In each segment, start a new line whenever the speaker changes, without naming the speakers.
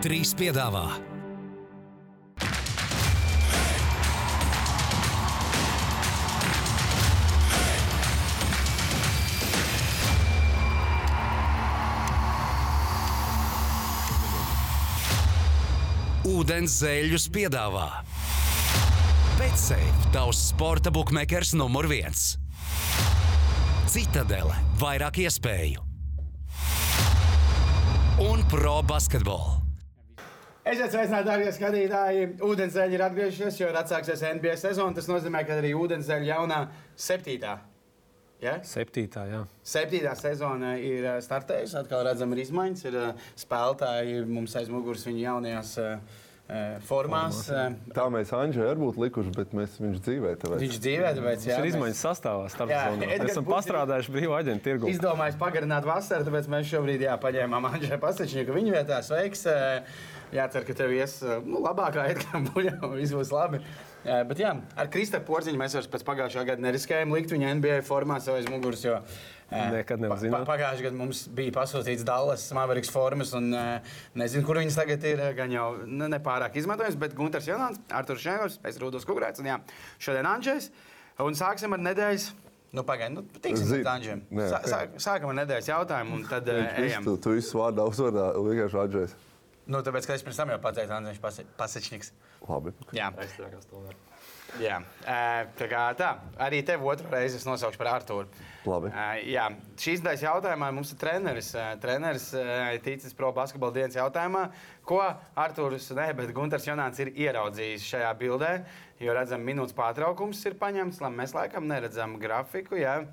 Trīs piedāvā. Ūdens zēļus piedāvā. Betsafe, tavs sporta buklets numur viens. Citadele, vairāk iespēju un pro basketbolu.
Esiet sveicināti, darbie skatītāji! Ūdenszeļi ir atgriežušies, jo ir atsāksies NBA sezona. Tas nozīmē, ka arī ūdenszeļa jaunā septītā. Ja?
Septītā, jā.
Septītā sezona ir eh, startējusi. Atkal redzam, ir izmaiņas. Ir eh, spēlētāji mums aiz muguras viņu jaunajās uh, formās. formās
tā mēs Anģēlu arī būtu likuši, bet mēs viņš dzīvē. Tāpēc.
Viņš dzīvē, tāpēc jā.
Tas ir izmaiņas sastāvā starp zonām. Mēs esam pastrādājuši brīvā aģentu tirgu.
Izdomājis pagarināt vasaru, tāpēc mēs šobrīd jā, paņēmām Anģēlu Pasečņiku viņu vietā. Sveiks! Jācer, ka tev ies nu, labākā Edgars Buļbuļs, viss būs labi. Uh, bet jā, ar Kristēnu Porziņu mēs vairs pēc pagājušā gada neriskējām likt viņu NBA formā savai muguras. Jo,
Nekad nevar zināt.
Pa, pagājušajā gadā mums bija pasūtīts Dallas Mavericks formas, un nezinu, kur viņas tagad ir. Gan jau nu, nepārāk izmantojams, bet Gunārs Jānis, Arthurs Šēvers, es Rūdos Kukurēts un jā, šodien Anģēs. Un sāksim ar nedēļas. Nu, Pagaidiet, nu, tiksim pie tādiem. Sākam ar nedēļas jautājumu, un tad ejam.
Tu, tu visu vārdā uzvārdā vienkārši Anģēs.
Nu, tāpēc, ka es pirms tam jau pateicu, Andrejs Pasečniks.
Labi.
Jā, jā. Tā kā tā, arī tev otru reizi es nosaukšu par Artūru.
Labi.
Jā, šīs daļas jautājumā mums ir treneris. Treneris ticis pro basketbola dienas jautājumā, ko Artūrs, ne, bet Gunārs Jonāns ir ieraudzījis šajā bildē. Jo redzam, minūtes pārtraukums ir paņemts, lai mēs laikam neredzam grafiku. Jā.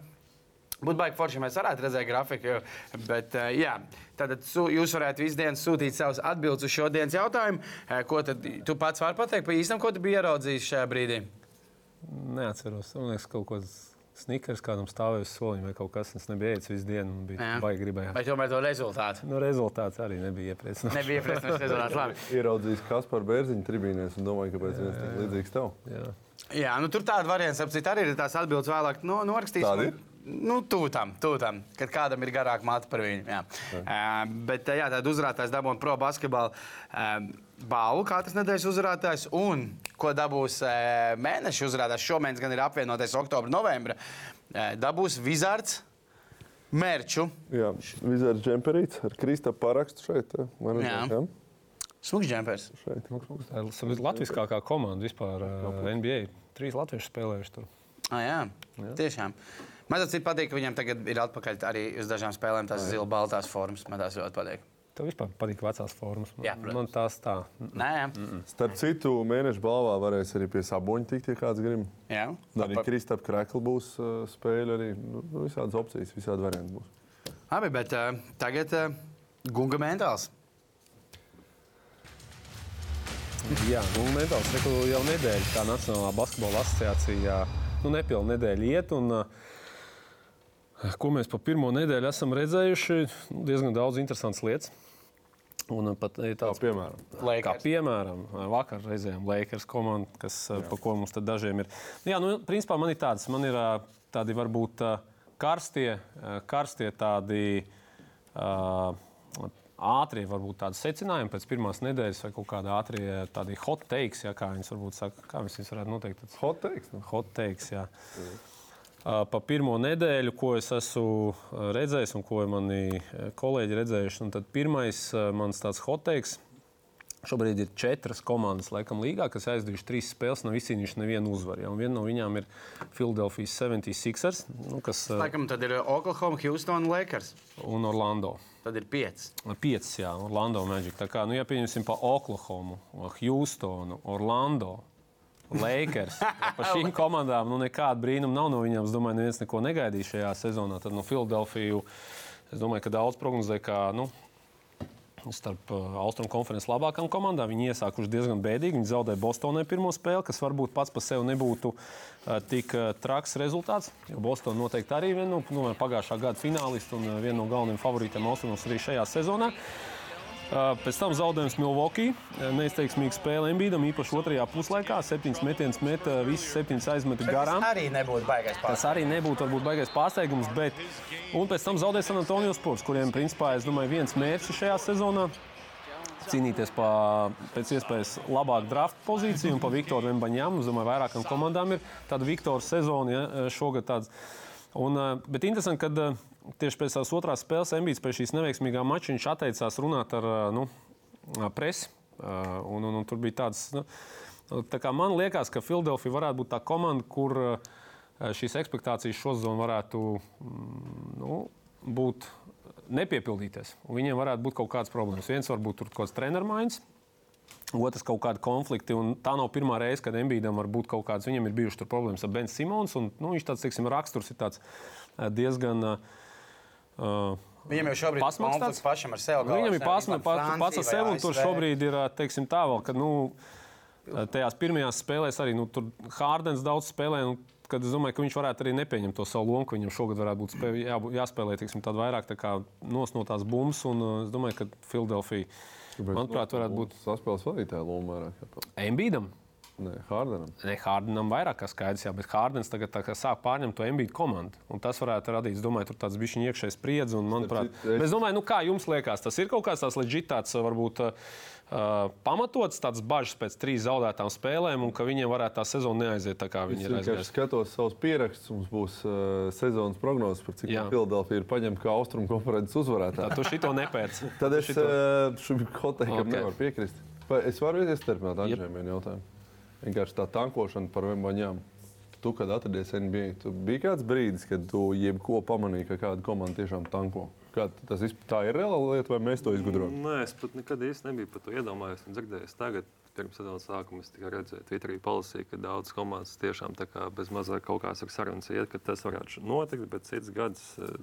Būtu baigi forši, ja mēs varētu redzēt grafiku. Bet, jā, tad jūs varētu visu dienu sūtīt savus atbildus uz šodienas jautājumu. Ko tad tu pats vari pateikt par īstam, ko tu biji ieraudzījis šajā brīdī?
Neatceros. Man liekas, kaut ko snikers kādam stāvēja uz soliņa vai kaut kas tāds nebija ēdis visu dienu. Bija baigi gribējās.
Vai tomēr to rezultātu?
Nu, rezultāts arī nebija iepriecinošs.
nebija iepriecinošs rezultāts. Labi.
Ieraudzījis Kaspar Bērziņu tribīnēs un domāju, ka pēc viens tik līdzīgs tev.
Jā.
Jā, nu, tur tāda variants, apcīt, arī ir tās atbildes vēlāk no, norakstīts.
Tāda ir?
Nu, tūtam, tūtam, kad kādam ir garāka matra par viņu. Jā. Uh, bet jā, tāda uzrādātājs dabūja pro basketbalu uh, balvu, kā tas nedēļas uzrādātājs. Un ko dabūs uh, mēneša uzrādātājs, šomēnes gan ir apvienotais oktobra, novembra, uh, dabūs Vizards. Mērķu.
Jā, Vizards džemperīts ar Kristapam parakstu šeit.
Jā. jā. Smuks džempers.
Šeit.
Tā ir latviskākā komanda vispār uh, NBA. Trīs latvieši spēlējuši tur.
Ah, jā, jā, tiešām. Man tas patīk, ka viņam tagad ir atpakaļ arī uz dažām spēlēm tās zila baltās formas. Man tas ļoti patīk.
Tev vispār patīk vecās formas.
Jā, protams.
man tās tā.
Nē.
Mm -mm. Starp citu, mēneša balvā varēs arī pie saboņa tikt, ja kāds grib.
Jā.
Arī par... Kristap Krekla būs uh, spēle, arī nu, visādas opcijas, visādi varianti būs.
Labi, bet uh, tagad uh, Gunga mentāls.
Jā, Gunga mentāls jau nedēļa, kā Nacionālā basketbola asociācija, nu nepilna nedēļa iet. Un, uh, ko mēs pa pirmo nedēļu esam redzējuši, nu, diezgan daudz interesantas lietas. Un pat tāds,
kā piemēram,
Lakers.
kā piemēram vakar reizēm Lakers komanda, kas, Jā. pa ko mums dažiem ir. Nu, jā, nu, principā man ir tāds, man ir tādi varbūt karstie, karstie tādi. Ātrie, varbūt tādi secinājumi pēc pirmās nedēļas, vai kaut kāda ātrie tādi hot takes, ja, kā viņas varbūt saka, kā viņas varētu noteikt. Tāds,
hot takes. Nu?
Hot takes, jā. Mm. Pa pirmo nedēļu, ko es esmu redzējis un ko mani kolēģi redzējuši, tad pirmais mans tāds hot takes. Šobrīd ir četras komandas, laikam, līgā, kas aizdevuši trīs spēles, nav izcīnījuši nevienu uzvaru. Ja? Viena no viņām ir Philadelphia 76ers. Nu, kas,
Laikam, tad ir Oklahoma, Houston, Lakers.
Un Orlando.
Tad ir pieci.
Pieci, jā, Orlando Magic. Tā kā, nu, ja pieņemsim pa Oklahoma, Houstonu, Orlando. Lakers. Par šīm komandām nu, nekāda brīnuma nav no viņiem. Es domāju, neviens neko negaidīja šajā sezonā. Tad no Filadelfiju es domāju, ka daudz prognozē, ka nu, starp Austrumu konferences labākām komandām. Viņi iesākuši diezgan bēdīgi. Viņi zaudēja Bostonai pirmo spēli, kas varbūt pats par sevi nebūtu uh, tik uh, traks rezultāts. Jo Bostonā noteikti arī viena no nu, pagājušā gada finālistu un uh, viena no galvenajiem favorītiem Austrumos arī šajā sezonā. Pēc tam zaudējums Milwaukee. Neizteiksmīga spēle Embīdam, īpaši otrajā puslaikā. Septiņas metienas met, visas septiņas aizmeta garām.
Tas arī nebūtu baigais pārsteigums.
Tas arī nebūtu varbūt baigais pārsteigums, bet un pēc tam zaudēja San Antonio Sports, kuriem principā, es domāju, viens mērķis šajā sezonā cīnīties par pēc iespējas labāku draftu pozīciju un par Viktoru Vembaņām. Es domāju, vairākām komandām ir tāda Viktora sezona ja, šogad. Tāds. Un, bet interesanti, ka tieši pēc tās otrās spēles Embīts pēc šīs neveiksmīgā mača viņš atteicās runāt ar nu, presi. Un, un, un tur bija tāds, nu, tā kā man liekas, ka Filadelfija varētu būt tā komanda, kur šīs expectācijas šo sezonu varētu mm, nu, būt nepiepildīties. Viņiem varētu būt kaut kādas problēmas. Viens varbūt tur kaut kāds treneru maiņas, otrs kaut kādi konflikti. Tā nav pirmā reize, kad Embīdam var būt kaut kādas. Viņam ir bijušas problēmas ar Bens Simons. Un, nu, viņš tāds, teiksim, raksturs ir diezgan. Uh,
Viņam jau šobrīd ir konflikts pašam ar sevi.
Viņam ir pasma, pa, pats ar sevi, un tur šobrīd ir teiksim, tā vēl, ka nu, tajās pirmajās spēlēs arī nu, Hārdens daudz spēlē. Nu, kad es domāju, ka viņš varētu arī nepieņemt to savu lomu, ka viņam šogad varētu būt spēj, jā, jāspēlē tiksim, vairāk tā nos no tās bumbas. Un es domāju, ka Filadelfija, manuprāt, varētu būt
saspēles vadītāja loma vairāk.
Embīdam.
Nē, Hārdenam.
Nē, Hārdenam vairāk kā skaidrs, jā, bet Hārdens tagad sāk pārņemt to MBA komandu. Un tas varētu radīt, domāju, tur tāds bišķiņš iekšējs spriedzi. Un, manuprāt, es... es domāju, nu, kā jums liekas, tas ir kaut kāds tāds leģitāts, varbūt. Uh, pamatots tāds bažas pēc trīs zaudētām spēlēm, un ka viņiem varētu tā sezona neaiziet tā, kā viņi es ir aizgājuši.
Es skatos savus pierakstus, mums būs uh, sezonas prognozes par cik Filadelfija ir paņemta kā austrumu konferences uzvarētāja.
Tu šito nepēc.
Tad es šito... uh, šim hoteikam okay. nevaru piekrist. Es varu Andžēm vienu jautājumu. Vienkārši tā tankošana par Vembaņām. Tu, kad atradies NBA, tu bija kāds brīdis, kad tu jebko pamanīji, ka kāda komanda tiešām tanko. Kā tas tā ir reāla lieta, vai mēs to izgudrojam?
Nē, es pat nekad īsti nebiju par to iedomājies un dzirdējis. Tagad, pirms sezonas sākuma, es tikai redzēju, Twitterī palasīju, ka daudzas komandas tiešām bez mazā kaut kādas ar sarunas iet, ka tas varētu notikt, bet cits gads eh,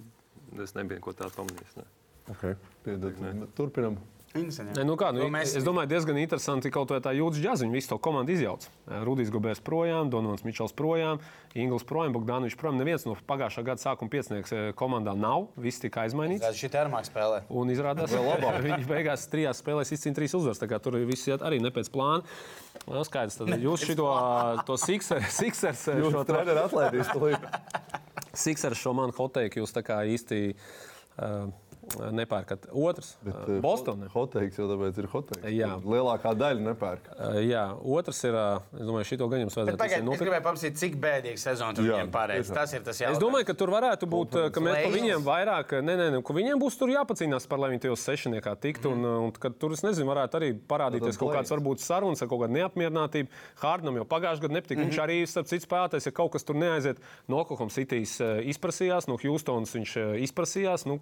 es nebiju ko tādu pamanījis. Ne.
Okay. Piedod, turpinam.
Ne, nu kā, nu, mēs... Es domāju, diezgan interesanti kaut kā tā jūtas džēzus. Viņi visu to komandu izjauc. Rudijs Gobērs projām, Donovs Mičels projām, Ingūns projām, Bogdanovičs projām. Neviens no pagājušā gada sākuma piecinieks komandā nav. Viss tika aizmainīts.
Tas šī termāka spēlē.
Un izrādās, ka viņi beigās trijās spēlēs izcīnīja trīs uzvaras. Tur viss iet arī ne pēc plāna. No, skaidrs, tad jūs šito to Sixers. Sixers
šo treneru atlaidīs.
Sixers šo manu hoteiku jūs tā kā īsti. Uh, nepērkat. Otrs - uh, Bostonā.
Hoteiks jau tāpēc ir hoteiks. Jā. Lielākā daļa nepērk.
Jā, otrs ir, es domāju, šito gan jums vajadzētu.
Tagad es gribēju paprasīt, cik bēdīgi sezona tur viņiem pārējais. Tas ir tas jautājums.
Es domāju, ka tur varētu būt, ka mēs pa viņiem vairāk, nē, nē, ka viņiem būs tur jāpacīnās par, lai viņi tajos sešniekā tiktu. Mm. Un, un, un tur, es nezinu, varētu arī parādīties kaut kāds varbūt sarunas ar kaut kādu neapmierinātību. Hārdnam jau pagājušajā gadā nepatika. Mm -hmm. Viņš arī, starp citu, spēlētājs, ja kaut kas tur neaiziet, no Oklahoma City's izprasījās, no Houstonas viņš izprasījās, nu,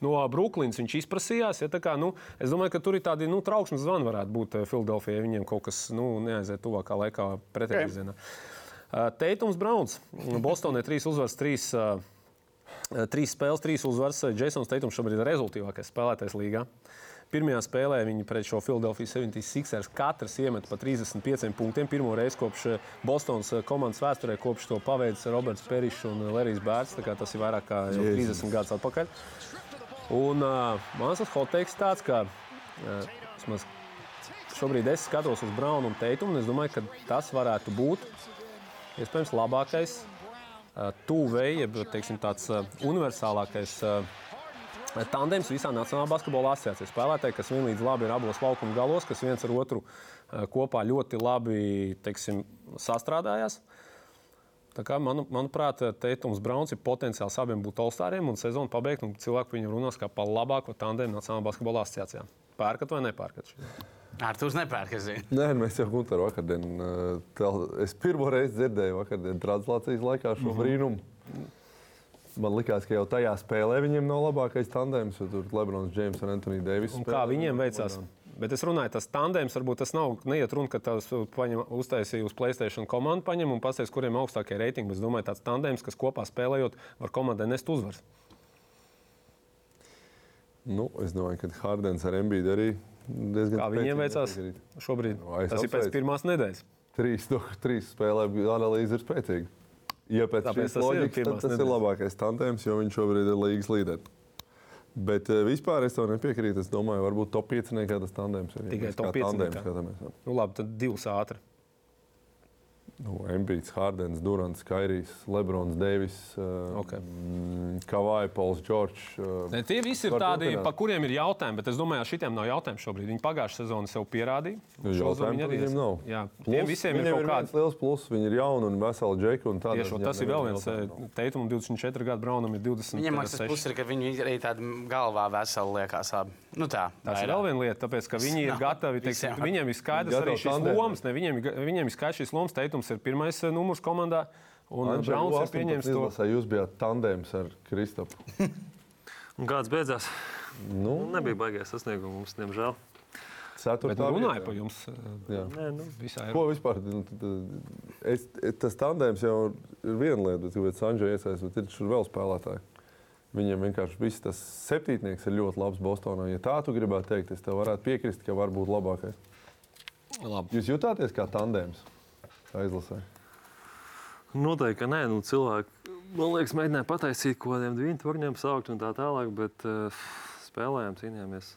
no Brooklynas viņš izprasījās. Ja, kā, nu, es domāju, ka tur ir tādi nu, trauksmes zvani varētu būt Filadelfijai, ja viņiem kaut kas nu, neaiziet tuvākā laikā pretējā virzienā. Okay. Teitums Browns. Bostonē trīs uzvaras, trīs, trīs spēles, trīs uzvaras. Jasons Teitums šobrīd ir rezultātīvākais spēlētājs līgā. Pirmajā spēlē viņi pret šo Philadelphia 76ers katrs iemet pa 35 punktiem. Pirmo reizi kopš Bostonas komandas vēsturē, kopš to paveicis Roberts Perišs un Lerijs Bērts. Tas ir vairāk kā 30 gadus atpakaļ. Un uh, mans hoteiks tāds, ka uh, šobrīd es skatos uz Braunu un Teitumu, un es domāju, ka tas varētu būt iespējams labākais uh, tuvēji, jeb teiksim, tāds uh, universālākais. Uh, Tandems visā Nacionālajā basketbola asociācijā. Spēlētāji, kas vienlīdz labi ir abos laukuma galos, kas viens ar otru kopā ļoti labi teiksim, sastrādājās. Uh, kā, manu, manuprāt, Teitums Brauns ir potenciāls abiem būt Olstāriem un sezonu pabeigt. Un cilvēki viņu runās kā par labāko tandēmu Nacionālajā basketbola asociācijā. Pērkat vai nepērkat?
Ar to nepērkat.
Nē, mēs jau Gunteru vakardien. Es pirmo reizi dzirdēju vakardien translācijas laikā šo mm -hmm. brīnumu. Man liekas, ka jau tajā spēlē viņiem nav labākais tandēms, jo tur Lebrons, Džeims un Antonius Deivis.
Kā viņiem veicās? Komandā. Bet es runāju, tas tandēms varbūt tas nav. Neiet runa, ka tas uztaisīja uz Playstation komandu, paņem un pasties, kuriem ir augstākie reitingi. Es domāju, tāds tandēms, kas kopā spēlējot, var komandai nest uzvaras.
Nu, es domāju, ka Hārdens ar Mbīdu arī diezgan
Kā viņiem veicās šobrīd? No, tas apsveic. ir pēc pirmās nedēļas.
Trīs, no, trīs spēlēm analīze ir spēcīga. Ja pēc Tāpēc šīs loģikas, tad tas nedēļas. ir labākais tandēms, jo viņš šobrīd ir līgas līderis. Bet uh, vispār es tam nepiekrītu. Es domāju, varbūt top 5 nekā tas tandēms ir.
Tikai top 5. Nu, labi, tad divas ātri.
Nu, Embīts, Hārdens, Durants, Kairijs, Lebrons, Deivis, uh,
Ok.
mm, Kavai, Pols, Čorčs.
Ne, tie visi ir tādi,
turpināt.
par kuriem ir jautājumi, bet es domāju, ka šitiem nav jautājumu šobrīd. Viņi pagājušā sezonā sev pierādīja.
Jautājumu viņiem nav.
Jā,
plus,
tiem visiem ir
viņiem
kaut
ir
kāds.
liels pluss. Viņi ir jauni un veseli džeki. un tādā
Tieši, tas ir vēl viens.
nav.
Teitumam 24 gadu, Braunam ir 26.
Viņam tas puses ir, ka viņi arī tādi galvā veseli liekas. Abi. Nu, tā,
Tas ir vēl viena lieta, tāpēc, ka viņi ir gatavi. Teiksim, viņiem ir skaidrs arī šīs lomas. Ne, viņiem, ir- viņiem ir skaidrs šīs lomas. Teitums ir pirmais eh, numurs komandā. Un
Andžej,
Brauns ir
U18
pieņēmis to.
izlasē, Jūs bijāt tandēms ar Kristapu.
Un kāds beidzās?
Nu,
Nu, nebija baigais sasniegums mums, diemžēl.
Ceturtā
runāja par jums. eh.
Nē, nu,
Visā
Ko vispār? nu, Es, tas tandēms jau ir viena lieta, bet kāpēc Sanģē iesaistās, bet ir šur vēl spēlētāji. Viņam vienkārši viss tas septītnieks ir ļoti labs Bostonā. Ja tā tu gribētu teikt, es tev varētu piekrist, ka var būt labākais.
Labi.
Jūs jutāties kā tandēms? Kā izlasē?
Noteikti, ka nē, nu, cilvēki, man liekas, mēģināja pataisīt kaut kādiem divu turņiem, saukt un tā tālāk, bet uh, spēlējām, cīnījāmies,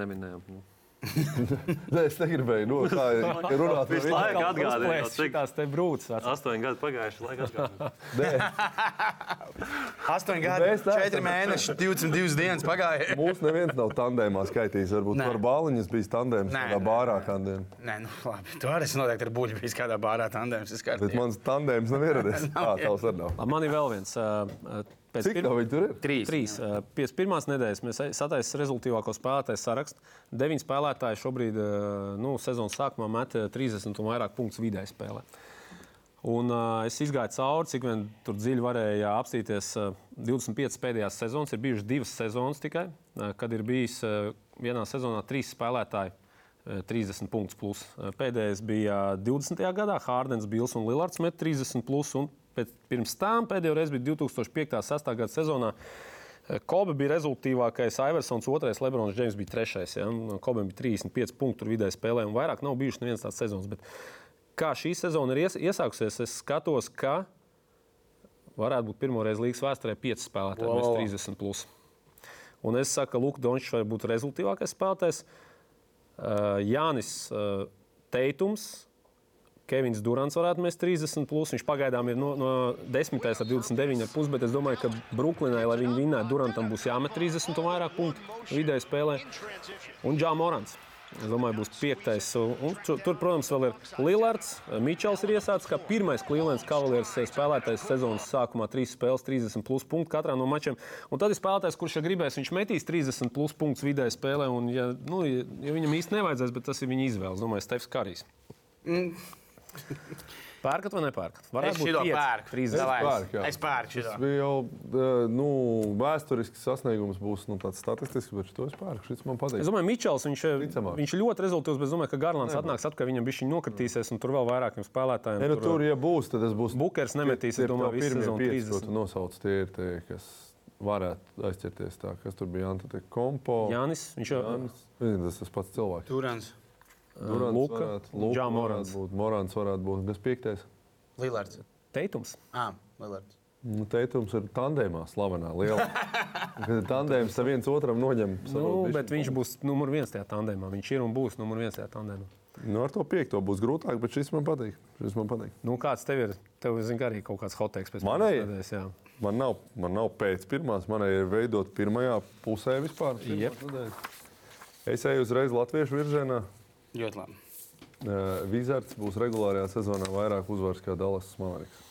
neminējām. Nu.
Nē, es negribēju no, tā ir runāt par
Visu laiku atgādināja,
Uzplēst
cik
šitās te vecās.
astoņi gadi pagājuši, laika.
Nē,
8 gadi, 4 mēneši, 22 dienas pagāja.
Mūsu neviens nav tandēmā skaitījis. Varbūt
Nē.
par bāliņas bija tandēms
Nē,
tādā
nē,
bārā kādiem.
Nē, nu, labi. Tu arī noteikti ar buļbuļs bijis kādā bārā tandēms. es
Bet mans tandēms nav ieradies. Tā tavs arī nav.
Man ir vēl viens. Pēc
Cik viņi tur ir?
Trīs.
Trīs. Eh, Pēc pirmās nedēļas mēs sataisījām rezultātīvāko spēlētāju sarakstu. Deviņi spēlētāji šobrīd nu, sezonas sākumā met eh, 30 un vairāk punktus vidēji spēlē. Un, uh, es gāju cauri, cik vien tur dziļi varēja apstīties. Uh, 25 pēdējās sezonas ir bijušas divas sezonas tikai, uh, kad ir bijis uh, vienā sezonā trīs spēlētāji. uh, 30 punktus. Plus. Uh, Pēdējais bija 20. gadā Hārdens, Bils un Lillards met 30. Plus, un pēc, pirms tam pēdējo reizi bija 2005. un 2006. gada sezonā. Uh, Kobe bija rezultātīvākais, Iversons otrais, Lebrons Džeims bija trešais. Ja? un Kobe bija 35 punktu vidēji spēlē, un vairāk nav bijušas nevienas tādas sezonas. Bet kā šī sezona ir ies, iesākusies, es skatos, ka varētu būt pirmo reizi līgas vēsturē 5 spēlētāji,
Wow.
wow. 30 plus. Un es saku, ka Lukas Dončs var būt rezultātīvākais spēlētājs. Uh, Jānis uh, Teitums, Kevins Durants varētu mest 30. Plus. Viņš pagaidām ir no, no 10. ar 29,5. Bet es domāju, ka Brooklynai, lai viņi vinnētu, Durantam būs jāmet 30 un vairāk punktu vidēji spēlē. Un Džāns Morants. Es domāju, būs piektais. Un tur, protams, vēl ir Lillards. Mičels ir iesācis kā pirmais Clevelands Cavaliers spēlētājs sezonas sākumā. Trīs spēles, 30 plus punktu katrā no mačiem. Un tad ir spēlētājs, kurš ja gribēs, viņš metīs 30 plus punktus vidēji spēlē. Un, ja, nu, ja, viņam īsti nevajadzēs, bet tas ir viņa izvēle. Es domāju, Stefs Karijs. Pērkat vai nepērkat?
Es
Varētu būt
šo
pieci,
pērku.
30.
Davai,
pērku.
Es pērku.
Tas bija jau eh, nu, vēsturisks sasniegums, būs nu, tāds statistisks, bet to es pērku. Šis man patīk.
Es domāju, Mičels, viņš,
Ticamāk.
viņš ļoti rezultāts, bet es domāju, ka Garlands atnāks atpakaļ, viņam bija nokritīsies, un tur vēl vairākiem spēlētājiem.
Ja, nu, tur, ja būs, tad es būšu.
Bukers nemetīs, es domāju, sezonu
pieci, ko
30.
tu nosauc, tie ir tie, kas varētu aizķerties tā, kas tur bija Anta Kompo.
Jānis, viņš jau
Jānis. Tas tas pats cilvēks.
Turans,
Luka,
Luka
Džā
varētu būt, Morants varētu būt. Kas piektais?
Lillards.
teitums.
Ah, Lillards.
Nu, teikums ir tandēmā, slavenā, lielā. Kad tandēms, tad viens otram noņem.
Nu, bet viņš būs numur viens tajā tandēmā. Viņš ir un būs numur viens tajā tandēmā.
Nu, ar to piekto būs grūtāk, bet šis man patīk. Šis man patīk.
Nu, kāds tev ir? Tev zin, arī kaut kāds hoteiks pēc jā.
Man nav, man nav pēc pirmās, man ir veidot pirmajā pusē vispār.
Jep.
pirmās. Es eju uzreiz latviešu virzienā.
Ļoti labi.
Uh, Vizards būs regulārajā sezonā vairāk uzvaras kā Dallas Maveriks.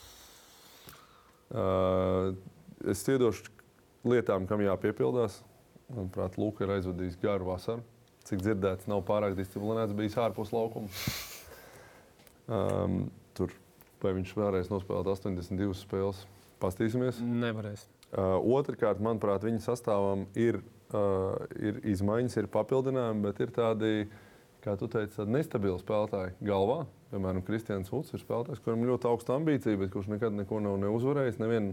Uh, es iedošu lietām, kam jāpiepildās. Manuprāt, Lūks ir aizvadījis garu vasaru. Cik dzirdēts, nav pārāk disciplinēts, bijis ārpus laukuma. Um, tur vai viņš vēlreiz nospēlēt 82 spēles. Pastīsimies.
Nevarēs.
Uh, Otrakārt, manuprāt, viņa sastāvam ir, uh, ir izmaiņas, ir papildinājumi, bet ir tādi, kā tu teici, nestabili spēlētāji galvā. Piemēram, Kristians Vuds ir spēlētājs, kuram ir ļoti augsta ambīcija, bet kurš nekad neko nav neuzvarējis. Nevienu,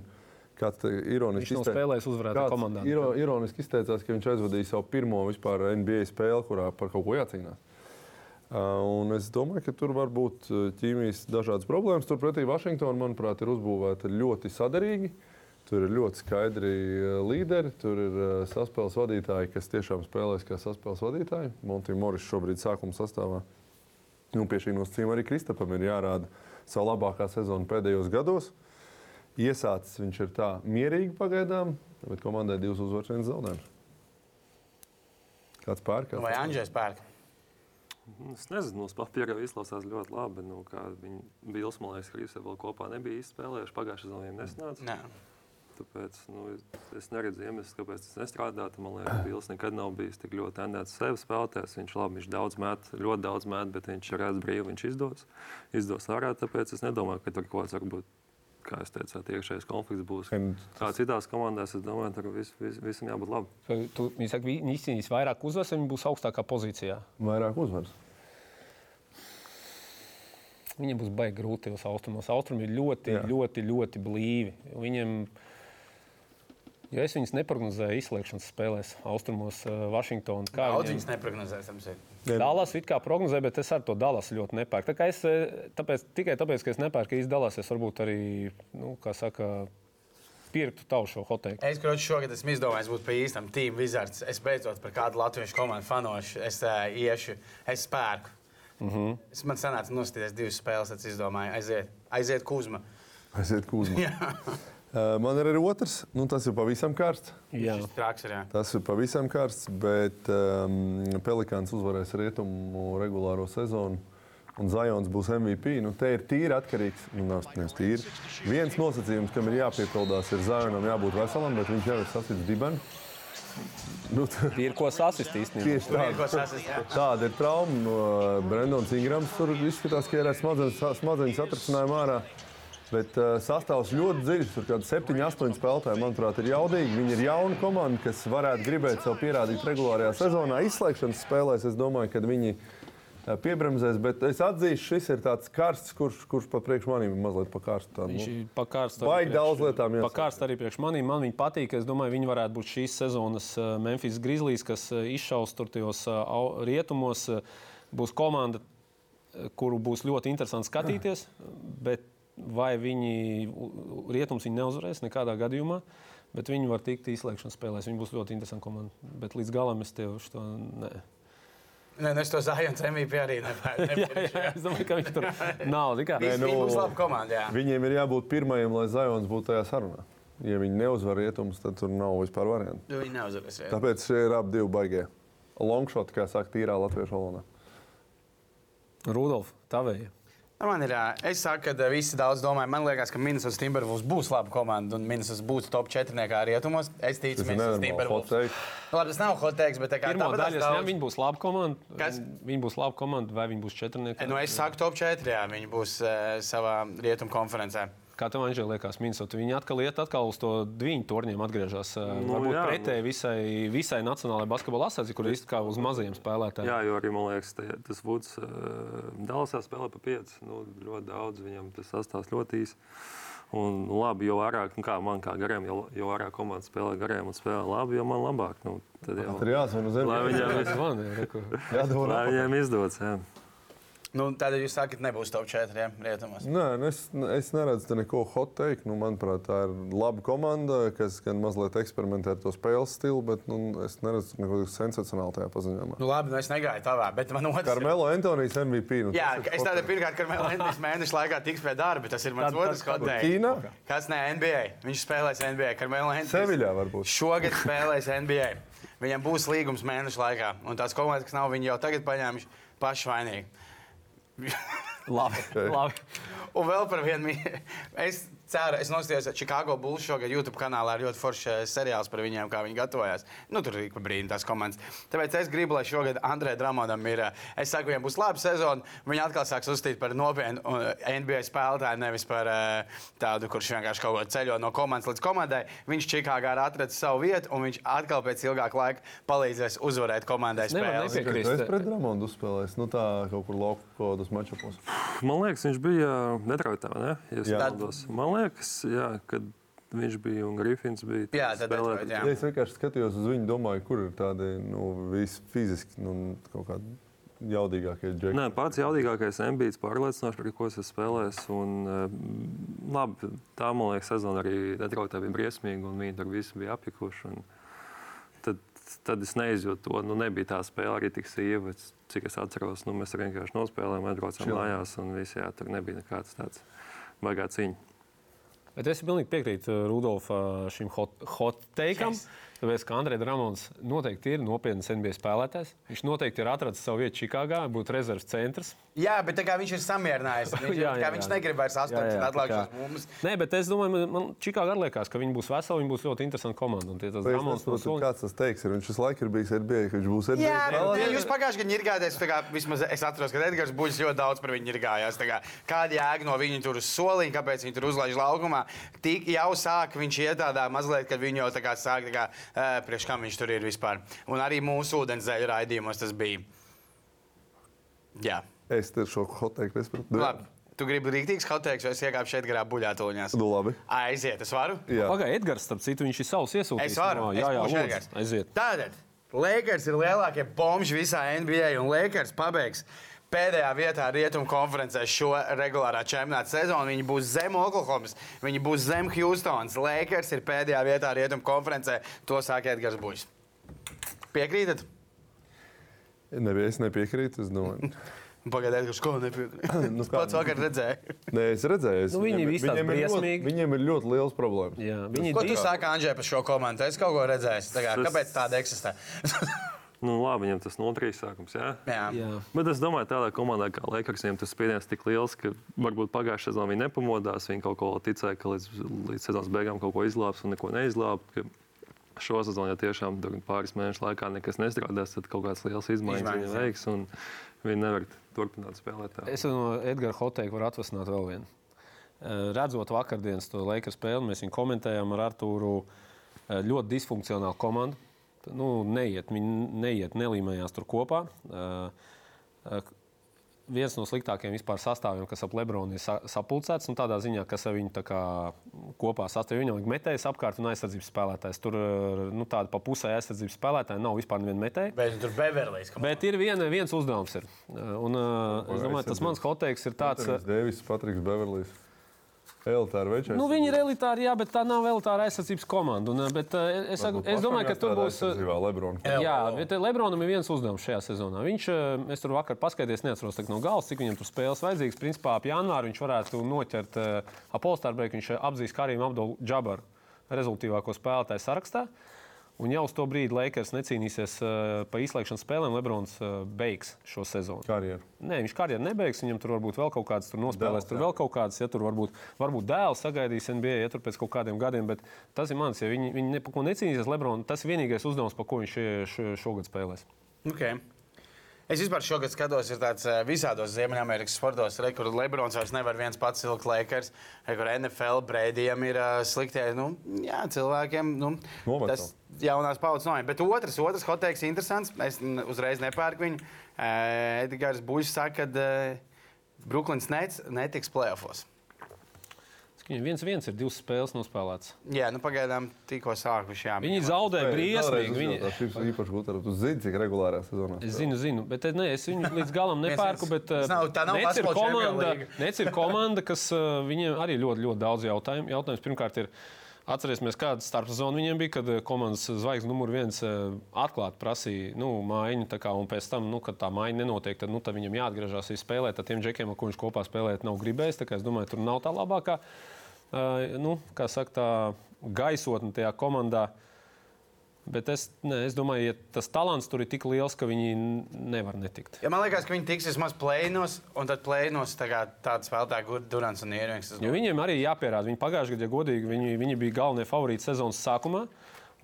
kāds ironiski
Viņš nav
izteica-
spēlējis uzvarēt
kāds
komandā.
iro, ironiski izteicās, ka viņš aizvadīja savu pirmo vispār NBA spēli, kurā par kaut ko jācīnās. Uh, un es domāju, ka tur var būt uh, ķīmijas dažādas problēmas. Turpretī Vašingtona, manuprāt, ir uzbūvēta ļoti sadarīgi. Tur ir ļoti skaidri uh, līderi, tur ir uh, saspēles vadītāji, kas tiešām spēlēs kā saspēles vadītāji. Montija Moris šobrīd sākuma sastāvā. Nu, pie šī nosacījuma arī Kristapam ir jārāda savu labākā sezonu pēdējos gados. Iesācis viņš ir tā mierīgi pagaidām, bet komandai divas uzvaras, viens zaudējums. Kāds pērk?
Vai Anģēs pērk?
Nu, Es nezinu, uz papīra jau izklausās ļoti labi. Nu, kā viņi bija Ilsmalais, ka viņi vēl kopā nebija spēlējuši. Pagājušajā sezonā viņiem nesnāca.
Nē.
Tāpēc nu, es- es neredzu iemeslu, kāpēc tas nestrādātu. Man liekas, Bils nekad nav bijis tik ļoti tendēts sevi spēlētājs. Viņš labi, viņš daudz met, ļoti daudz met, bet viņš redz brīvi, viņš izdos, izdos ārā. Tāpēc es nedomāju, ka tur kaut kāds varbūt, kā es teicu, iekšējais konflikts būs.
Un
Kā citās komandās, es domāju, tur vis, vis, visam jābūt labi.
Tu, viņi saka, viņi izcīnīs vairāk uzvaras, viņi būs augstākā pozīcijā.
Vairāk uzvaras.
Viņiem būs baigi grūti uz austrumos. Austrumi ir ļoti,
Jā.
Ļoti, ļoti blīvi. Viņiem, ja es viņus neprognozēju izslēgšanas spēlēs, austrumos, uh, Vašingtonā, kā
Daudz
viņiem-
viņas ir.
Dallas it kā prognozēja, bet es ar to Dallas ļoti nepērku. Tā kā es, eh, tāpēc, tikai tāpēc, ka es nepērku īsti Dallas, es varbūt arī, nu, kā saka, pirktu tavu šo hoteiku.
Es gribēju šogad, esmu izdomājis būt par īstam Team Wizards. Es beidzot par kādu latviešu komandu fanošu. Es uh, iešu, es spērku. Uh
Mhm.
-huh. Es man sanāca nostīties divas spēles, es izdomāju, aiziet, aiziet Kuzma.
Aiziet kūzmā. Uh, Man ir arī otrs, nu, tas ir pavisam karsts.
Jā,
Šis traks ir, jā.
Tas ir pavisam karsts, bet um, Pelikāns uzvarēs rietumu regulāro sezonu. Un Zajons būs MVP. Nu, te ir tīri atkarīgs. Nu, nav nevis tīri. Viens nosacījums, kam ir jāpiepildās, ir Zajonam jābūt veselam, bet viņš jau ir sasprāts dibenu. Nu,
ir ko sasist īstenībā.
tieši
Tur ir ko
tāda,
sasist, jā.
tāda ir trauma. Brendons Ingrams tur izskatās, ka ir ar smadzenes, smadzenes atrasinājumu ārā. Bet uh, sastāvs ļoti dziļš. Tur kaut kādi 7, 8 spēlētāji, manuprāt, ir jaudīgi. Viņi ir jauni komanda, kas varētu gribēt sev pierādīt regulārajā sezonā. Izslēgšanas spēlēs es domāju, ka viņi uh, piebremzēs. Bet es atzīšu, šis ir tāds karsts, kurš, kurš pat priekš maniem ir mazliet pa karstu. tādu,
Viņš
nu.
ir pakārts.
Baigi daudz lietām.
Pakārts arī priekš maniem. Man viņa patīk. Es domāju, viņi varētu būt šīs sezonas eh, Memphis Grizzlies, kas izšaus tur tajos rietumos. Būs komanda, kuru būs ļoti interesanti skatīties. Bet vai viņi rietums viņi neuzvarēs nekādā gadījumā? Bet viņi var tikt izslēgšanas spēlēs. Viņi būs ļoti interesanti komanda. Bet līdz galam es tev šo ne.
Nē, nu es to Zajons MVP arī
Jā,
nepērku.
jā, es domāju, ka viņš tur nav. tikai-
Viņš
nu-
būs laba komanda, jā.
Viņiem ir jābūt pirmajiem, lai Zajons būtu tajā sarunā. Ja viņi neuzvar rietumus, tad tur nav vispār variantu.
Nu, Viņi neuzvarēs. jā.
Tāpēc šie ir abi divi baigie. Longshot, kā saka, tīrā latviešu valodā.
Rudolf, tavēja.
Nu, Man ir, es saku, ka visi daudz domā. Man liekas, ka Minnesota Timberwolves būs laba komanda un Minnesota būs top 4 rietumos. Es ticu,
ir
Minnesota Timberwolves. Nu, Labi, tas nav hot takes, bet tā kā tāpat
daļa,
daudz-
nezinu, viņi būs laba komanda.
Kas?
Viņi būs laba komanda, vai viņi būs četrnieki?
Nu, es saku, top 4. Jā, viņi būs uh, savā rietumu konferencē.
Kā tev, Anžēl, liekas, Minnesota? Viņi atkal iet atkal uz to diviņu torņiem, atgriežas. Nu,
Nu,
varbūt
jā,
pretēji visai, visai nacionālajai basketbola asociācijai, kur ir kā uz mazajiem spēlētājiem.
Jā, jo arī man liekas, tā, tas Vuds uh, Dallasā spēlē pa 5. Nu, ļoti daudz, viņam tas sastāvs ļoti īsi. Un, labi, jo vairāk, nu, kā man kā gariem, jo, jo vairāk komandas spēlē gariem un spēlē labi, jo man labāk. Nu, tad jau,
Tur jāzvan uz
lai
zemes.
viņiem,
Zvani, reku.
Jādod
lai
atpakaļ.
viņiem izdodas. Jā.
Nu, Tādēļ jūs sakat, nebūs top 4 jā, rietumos.
Nē, nu es, es neredzu te neko hot teikt. Nu, manuprāt, tā ir laba komanda, kas gan mazliet eksperimentē ar to spēles stilu, bet nu, es neredzu neko sensacionālu tajā paziņojumā.
Nu, labi, nu es negāju tavā, bet man otrs.
Karmelo Antonijs MVP. Nu,
Jā, es tādu pirmkārt, ka Mēnesis mēneša laikā tiks pie darba. Tas ir mans
Tad-
otrs hot take.
Ķīnā?
Kas ne NBA? Viņš spēlēs NBA. Karmelo Antonijs.
Seviļā varbūt.
Šogad spēlēs NBA. Viņam būs līgums mēneša laikā. Un tās komandas, kas nav, viņi jau tagad paņēmuši paši vainīgi.
Labi, labi.
Un vēl par vienu mīlu. Es ceru, es nostājos Chicago Bulls šogad YouTube kanālā ar ļoti foršu eh, seriālu par viņiem, kā viņi gatavojās. Nu, tur pa brīdim tās komandas. Tāpēc es gribu, lai šogad Andrei Dramonam ir. eh, Es saku, viņam būs laba sezona. Viņi atkal sāks uzstīt par nopietnu eh, NBA spēlētāju, nevis par tādu, kurš vienkārši kaut ko ceļo no komandas līdz komandai. Viņš Čikāgā ir atradzis savu vietu, un viņš atkal pēc ilgāka laika palīdzēs uzvarēt komandai
nevaru
spēles.
nepiekrist.
Tu esi pret Ramondu uzspēlējis. Nu, tā kaut kur lauku kaut kādos mačapos.
Man liekas, viņš bija Detroitā. Ne? Ja liekas, jā, kad viņš bija un Griffins bija.
Jā, tad
spēlēja-
Detroit, jā.
Ja es vienkārši skatījos uz viņu, domāju, kur ir tādi nu, visi fiziski nu, kaut kādi jaudīgākie džekļi.
Nē, pats jaudīgākais ambīts pārliecinoši, par ko es esmu spēlējis. Un, eh, labi, tā, man liekas, sezona arī Detroitā bija briesmīga, un viņi tur visi bija apjukuši. un Tad tad es neizjūtu to. Nu, nebija tā spēle arī tik sīva. Cik es atceros, nu, mēs vienkārši nospēlējām, atbraucām mājās. Un viss, jā, tur nebija nekāds tāds baigā cīņa.
Bet es pilnīgi piekrītu uh, Rudolfa šim hot, hot teikam.
Yes.
Tāpēc, ka Andrejs Ramons noteikti ir nopietns NBA spēlētājs. Viņš noteikti ir atradzis savu vietu Čikāgā, būtu rezerves centrs.
Jā, bet viņš ir samierinājies, viņš,
Jā, jā,
jā, viņš negrib vairs 18
Jā, jā, tā
atlikušos
kā-
mums.
Nē, bet es domāju, man- man Čikāgā arī liekas, ka viņi būs veseli, viņi būs ļoti interesanti komanda. Un tie tas Ramons no Soļa.
kāds tas teiks. Ir. Viņš visu laiku ir bijis NBA, ka viņš būs NBA.
Jā, bet jūs pagājušajā gadā ņirgājāties. tā kā Vismaz es atceros, ka Edgars Buļs ļoti daudz par viņu ņirgājās. Kāda jēga no viņa tur uz soliņa, kāpēc viņi tur uzlaiž laukumā? Tik jau sāk viņš iet tādā mazliet, kad viņi jau tā kā sāk, tā kā, priekš kam viņš tur ir vispār. Un arī mūsu ūdenszeļu raidījumos tas bija. Jā,
Es te šo hoteiku nesaprotu.
labi. Tu gribi rīktīgs hoteiks, vai es iekāpu šeit garā buļātoņās?
Nu, labi.
Aiziet, es varu?
Jā.
Pagaidā, Edgars, starp citu, viņš ir savs iesūtījis.
Es varu.
No, jā, jā, lūdzu,
Edgars.
aiziet.
Tātad, Lakers ir lielākie bomži visā NBA, un Lakers pabeigs pēdējā vietā Rietumu konferencē šo regulārā čempionāta sezonu. Viņi būs zem Oklahomas, viņi būs zem Houstonas. Lakers ir pēdējā vietā Rietumu konferencē. To saka Edgars Buļs. Piekrītat?
Nebija, es nepiekrītu. Es domāju,
Pagaidiet, kurš ko nepiekrīt.
Nu,
Es pats vakar redzēju.
Nē, es redzēju, es,
Nu, viņi
viņiem-
visi tādi
viņiem ir ļoti-. Viņiem ir ļoti liels problēmas.
Jā, viņi
Ko tu
divi-
saki, Andrzej, par šo komandu? Es kaut ko redzēju. Tā kā, Kāpēc tāda eksistē?
Nu, labi, viņam tas notrīs sākums. Jā.
Jā.
Jā.
Bet es domāju, tādā komandā kā Lakers, viņiem tas spiediens tik liels, ka varbūt pagājušajā sezonā viņi nepamodās. Viņi kaut ko ticēja, ka līdz, līdz sezonas beigām kaut ko izglābs un neko neizglābs. Šo sezonu, ja tiešām pāris mēnešu laikā nekas nestrādās, tad kaut kādas liels izmaiņas
jā.
veiks. un Viņi nevar turpināt spēlēt. Tā.
Es no Edgara Hoteiku varu atvasināt vēl vienu. Eh, Redzot vakardienas to Lakers spēli, mēs viņu komentējām ar Artūru. eh, Ļoti disfunkcionāla komanda. Nu, neiet, neiet, nelīmējās tur kopā. Eh, Viens no sliktākajiem vispār sastāviem, kas ap Lebronu ir sa- sapulcēts, nu, tādā ziņā, kas viņu tā kā kopā sastāv. Viņam ir metējs apkārt un aizsardzības spēlētājs. Tur eh, nu, tāda pa pusē aizsardzības spēlētāja nav vispār neviena metēja.
Bet tur Beverlijs.
Bet ir viena, viens uzdevums. Ir. Un, uh, es domāju, tas mans hoteiks ir tāds.
Deivis, Patriks Beverlijs. Elitāra večers.
Nu, viņi ir elitāri, jā, bet tā nav elitāra aizsardzības komanda. Un, uh, bet, uh, es, saku, es domāju, ka tur būs. uh,
Lebrona.
Jā, bet uh, Lebronam ir viens uzdevums šajā sezonā. Viņš, uh, es tur vakar paskatījos, neatceros no galvas, cik viņam tur spēles vajadzīgs. Principā ap janvāru viņš varētu noķert uh, apolstārbreiku. Viņš uh, apzīst Karim Abdul Džabaru rezultīvāko spēlētāju sarakstā. Un jau uz to brīdi Lakers necīnīsies uh, pa izslēgšanas spēlēm. Lebrons uh, beigs šo sezonu.
Karjeru.
Nē, viņš karjeru nebeigs. Viņam tur varbūt vēl kaut kādas tur nospēlēs,
Dēls,
tur
jā.
vēl kaut kādas, ja tur varbūt, varbūt dēls sagaidīs NBA, ja tur pēc kaut kādiem gadiem. Bet tas ir mans, ja viņi, viņi neko necīnīsies. Lebrons, tas ir vienīgais uzdevums, par ko viņš šo- šogad spēlēs.
Okay. Es vispār šogad skatos, ir tāds eh, visādos Ziemeļamerikas sportos, re, kur Lebrons vairs nevar viens pats vilkt Lakers, re, kur NFL brēdījiem ir uh, sliktie nu, jā, cilvēkiem. Nu,
Noveco.
tas jaunās paudzes noņem. Bet otrs, otrs hoteiks interesants. Es uzreiz nepērku viņu. Uh, Edgars Buļs saka, ka uh, Brooklyns Nets netiks playoffs.
Viņam viens, viens ir divas spēles nospēlētas.
Jā, nu pagaidām tikko sākuši. Jā.
Viņi zaudē briesmīgi. Viņi...
Tas ir īpaši gudrs. Tu zini, cik regulārā sezonā.
Es zinu, zinu, bet ne, es viņu līdz galam nepērku. Bet,
Tas nav- tā nav
Nets ir komanda. Nets ir komanda, kas uh, viņiem arī ļoti, ļoti daudz jautājumu. Jautājums pirmkārt ir. Atcerēsimies, kāda starpsezona viņiem bija, kad eh, komandas zvaigznes numur viens eh, atklāti prasīja nu, mājiņu. Kā, un pēc tam, nu, kad tā mājiņa nenotiek, tad, nu, tad viņam jāatgriežas arī spēlēt. Tad tiem džekiem, ar ko viņš kopā spēlēt, nav gribējis. Es domāju, tur nav tā labākā uh, nu, kā saka, tā gaisotne tajā komandā. Bet es, ne, es domāju, ja tas talants tur ir tik liels, ka viņi nevar netikt.
Ja man liekas, ka viņi tiks vismaz plēnos, un tad plēnos tā kā tāda spēlētāja, kur Durants un Iervings.
Jo viņiem arī jāpierāda. Viņi pagājušajā gadā, ja godīgi, viņi, viņi bija galvenie favorīti sezonas sākumā.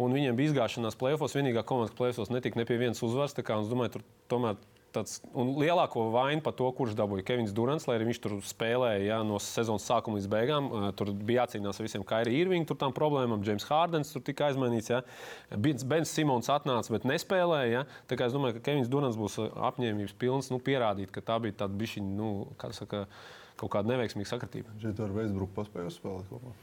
Un viņiem bija izgāšanās plēsofos. Vienīgā komanda, kas plēsos netika ne pie vienas uzvaras. kā, Es domāju, tur tomēr tāds un lielāko vainu par to, kurš dabūja Kevins Durants, lai arī viņš tur spēlēja ja, no sezonas sākuma līdz beigām. Uh, Tur bija jācīnās ar visiem Kairija Irvinga, tur tām problēmām. James Hardens tur tika aizmainīts. Ja. Bens Simons atnāca, bet nespēlēja. Ja. Tā kā es domāju, ka Kevins Durants būs uh, apņēmības pilns nu, pierādīt, ka tā bija tāda bišķiņa, nu, kā saka, kaut kāda neveiksmīga sakritība.
Šeit ar Veisbruku paspēju spēlēt kopā.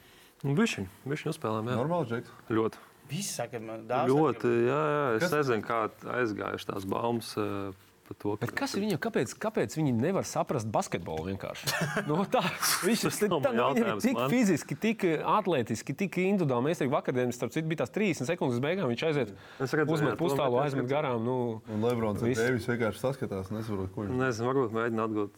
Bišķiņ, bišķiņ uzspēlējām. jā.
Normāli, Džeks.
Ļoti.
Visi saka, man daudz.
Ļoti, jā, jā. Es Kas? nezinu, kā aizgājuši tās baumas. par to.
Bet kas ir viņam? Kāpēc, kāpēc viņi nevar saprast basketbolu vienkārši? No tā, viņš ir tā, nu, ir tik
man.
fiziski, tik atletiski, tik individuāli. Mēs teiktu, vakardienas, starp citu, bija tās 30 sekundes beigām. Viņš aiziet, uzmet pustālu, aizmet garām. Nu,
Un Lebrons un
Viss.
Dēvis vienkārši saskatās, nesaprot, ko viņš
Nezinu, varbūt mēģina atgūt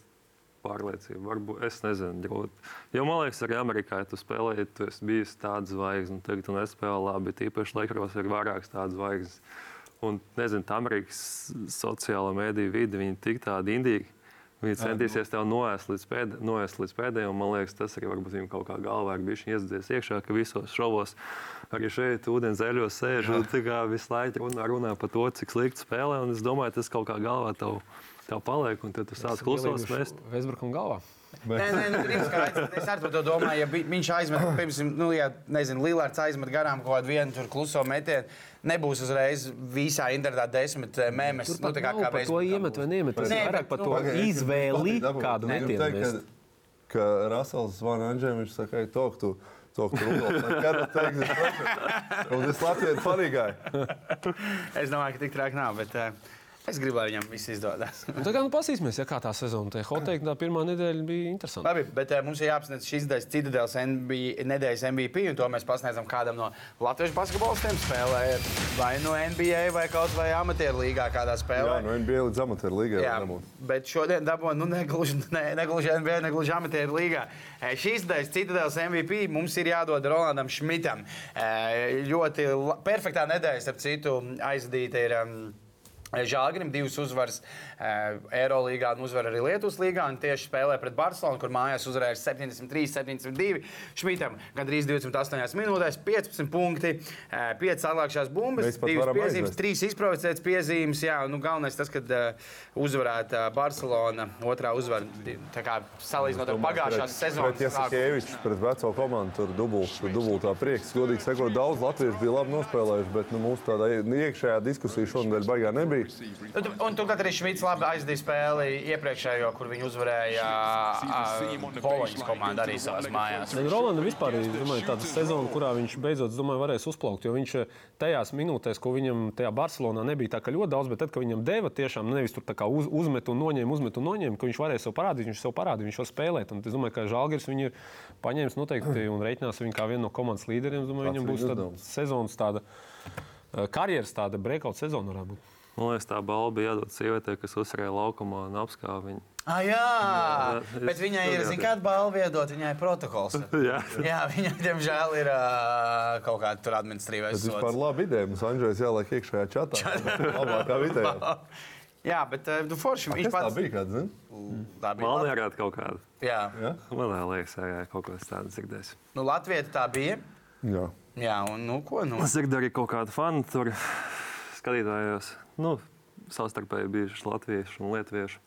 pārliecību. Varbūt es nezinu, grūti. Jo man liekas, arī Amerikā, ja tu spēlēji, tu esi bijis tāds zvaigznes, un tagad tu nespēlē labi. Tīpaši Lakros ir vairākas tādas zvaigznes. Un nezinu, Amerikas sociālā mēdīja vide, viņi tik tādi indīgi. Viņi centīsies tev noēst līdz, pēd, noēst līdz pēdējiem. Man liekas, tas arī varbūt viņam kaut kā galvā ir bijis iesaistīts iekšā, ka visos šovos arī šeit, ūdens zeļos, sēž un visu laiku runā, runā par to, cik slikti spēlē. Un es domāju, tas kaut kā galvā tev, tev paliek, un tu sāc klusos mest.
Vēsburkam galvā.
Nē, nē, nu, skaidrs. Es arī par to domāju, ja viņš aizmet, piemēram, nu, ja, nezinu, Lillards aizmet garām kaut kādu vienu tur kluso metienu, nebūs uzreiz visā internetā desmit eh, mēmes.
Tur
Nu, tā kā kā
par to iemet vai neiemet. Tas
Nē,
ir vairāk
bet,
par
nu,
to izvēli, kādu
pateikt,
metienu
ka-. Ka Rasels zvana Andžēm, viņš saka, ej, tok, tu, es prašu. Un es Latviju panīgāju.
Es domāju, ka tik traki nav, bet uh, es gribu, lai viņam viss izdodas.
Tagad nu, pasīsimies, ja kā tā sezona. Te Hoteikt, tā pirmā nedēļa bija interesanta.
Labi, bet uh, mums ir jāapsniedz šīs Citadels NBA, nedēļas MVP, un to mēs pasniedzam kādam no latviešu basketbolistiem spēlē. Vai no NBA, vai kaut vai amatieru līgā kādā spēlē.
Jā, no NBA līdz amatieru līgai.
Jā, bet šodien dabūjām nu, negluži, ne, negluži NBA, negluži amatieru līgā. E, Šīs daļas Citadels MVP mums ir jādod Rolandam Šmitam. E, Ļoti perfektā nedēļa, starp citu, aizdīta ir. Um, Žāgrim divas uzvaras Eirolandā un uzvara arī Lietuvas līgā. un Tieši spēlē pret Barcelonu, kur mājās uzvarēja 73, 72. Šmitam gandrīz 28 minūtēs, 15 punkti, 5 atlākšās bumbas,
Mēs pat
2
varam
piezīmes,
aizvest.
3 izprovocētas piezīmes. Jā, nu, galvenais tas, ka uh, uzvarēta Barcelona, otrā uzvara, di- tā kā salīdzinot ar pagājušās sezonas.
Ja
sākumu.
Sakēvičs pret veco komandu tur dubult, dubultā prieks, godīgi sakot, daudz latviešu bija labi nospēlējuši, bet nu, mūsu tādā iekšējā diskusija šonadēļ baigā nebija.
Nu, tu- Un turklāt arī Šmits labi aizdīja spēli iepriekšējo, kur viņi uzvarēja Poloņas komandu arī savās mājās.
Rolandam vispār ir domāju, tāda sezona, kurā viņš beidzot domāju, varēs uzplaukt. Jo viņš eh, tajās minūtēs, ko viņam tajā Barcelonā nebija tā ļoti daudz, bet tad, kad viņam deva tiešām nevis tur uz, uzmet un noņēma, uzmet un noņēma, ka viņš varēja sev parādīt, viņš sev parādīja, viņš var spēlēt. Un es domāju, ka Žalgiris viņu ir paņēmis noteikti un reiķinās viņu kā vienu no komandas līderiem. Es Domāju, viņam būs tāda sezonas tāda. eh, Karjeras tāda breakout sezona varētu būt.
Man liekas, tā balva bija jādod sievietei, kas uzvarēja laukumā un apskāva viņu.
Ah, jā,
Jā,
bet viņai ir,
jā, jā.
kāda balva iedot, viņai ir protokols.
Jā.
Jā, viņai, diemžēl, ir uh, kaut kāda tur administratīvais
Tas vispār
sots.
labi ideja. Mums Andrzejs jāliek iekšējā čatā. Labākā vidējā.
Jā, bet uh, forši viņš
Kas tā
pats
bija? Kāds, zini?
Tā bija.
Man liekas, kaut kāda.
Jā,
Ja?
Man liekas, jā, kaut kas tāds dzirdēs.
nu, Latvija tā bija.
Jā.
Jā, un nu, ko nu?
Es dzirdu arī kaut kādu fanu tur skatītājos. Nu, savstarpēji bijuši latvieši un lietuvieši.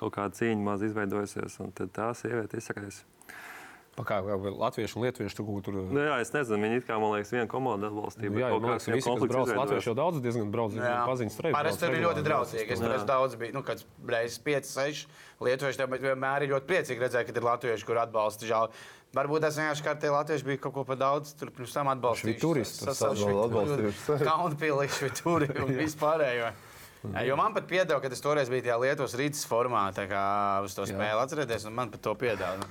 Kaut kāda cīņa maz izveidojusies, un tad tā sieviete izsakās.
Pa Kā, kā latvieši un lietuvieši tur kaut kur.
Nu, jā, es nezinu, viņi it kā man liekas, viena komanda atbalstīja.
Nu, jā, man liekas, visi, kas brauc Latvijas, jau daudz diezgan paziņas tur.
Parasti tur ir ļoti draudzīgi. Es tur esmu daudz bijis, nu, kad reizes 5, 6 lietuvieši. Tāpēc vienmēr ir ļoti priecīgi redzēt, ka ir latvieši, kur atbalsta žēl. Varbūt tas vienkārši kā tie latvieši bija kaut ko par daudz, tur pirms tam atbalstījuši.
turisti, atbalstījuši.
Kaunpilīši, turi un vispārējo. Jā, Jo man pat piedāvā, ka es toreiz biju tajā Lietuvas rītas formā, tā kā uz to spēli atcerēties, un man pat to piedāvā.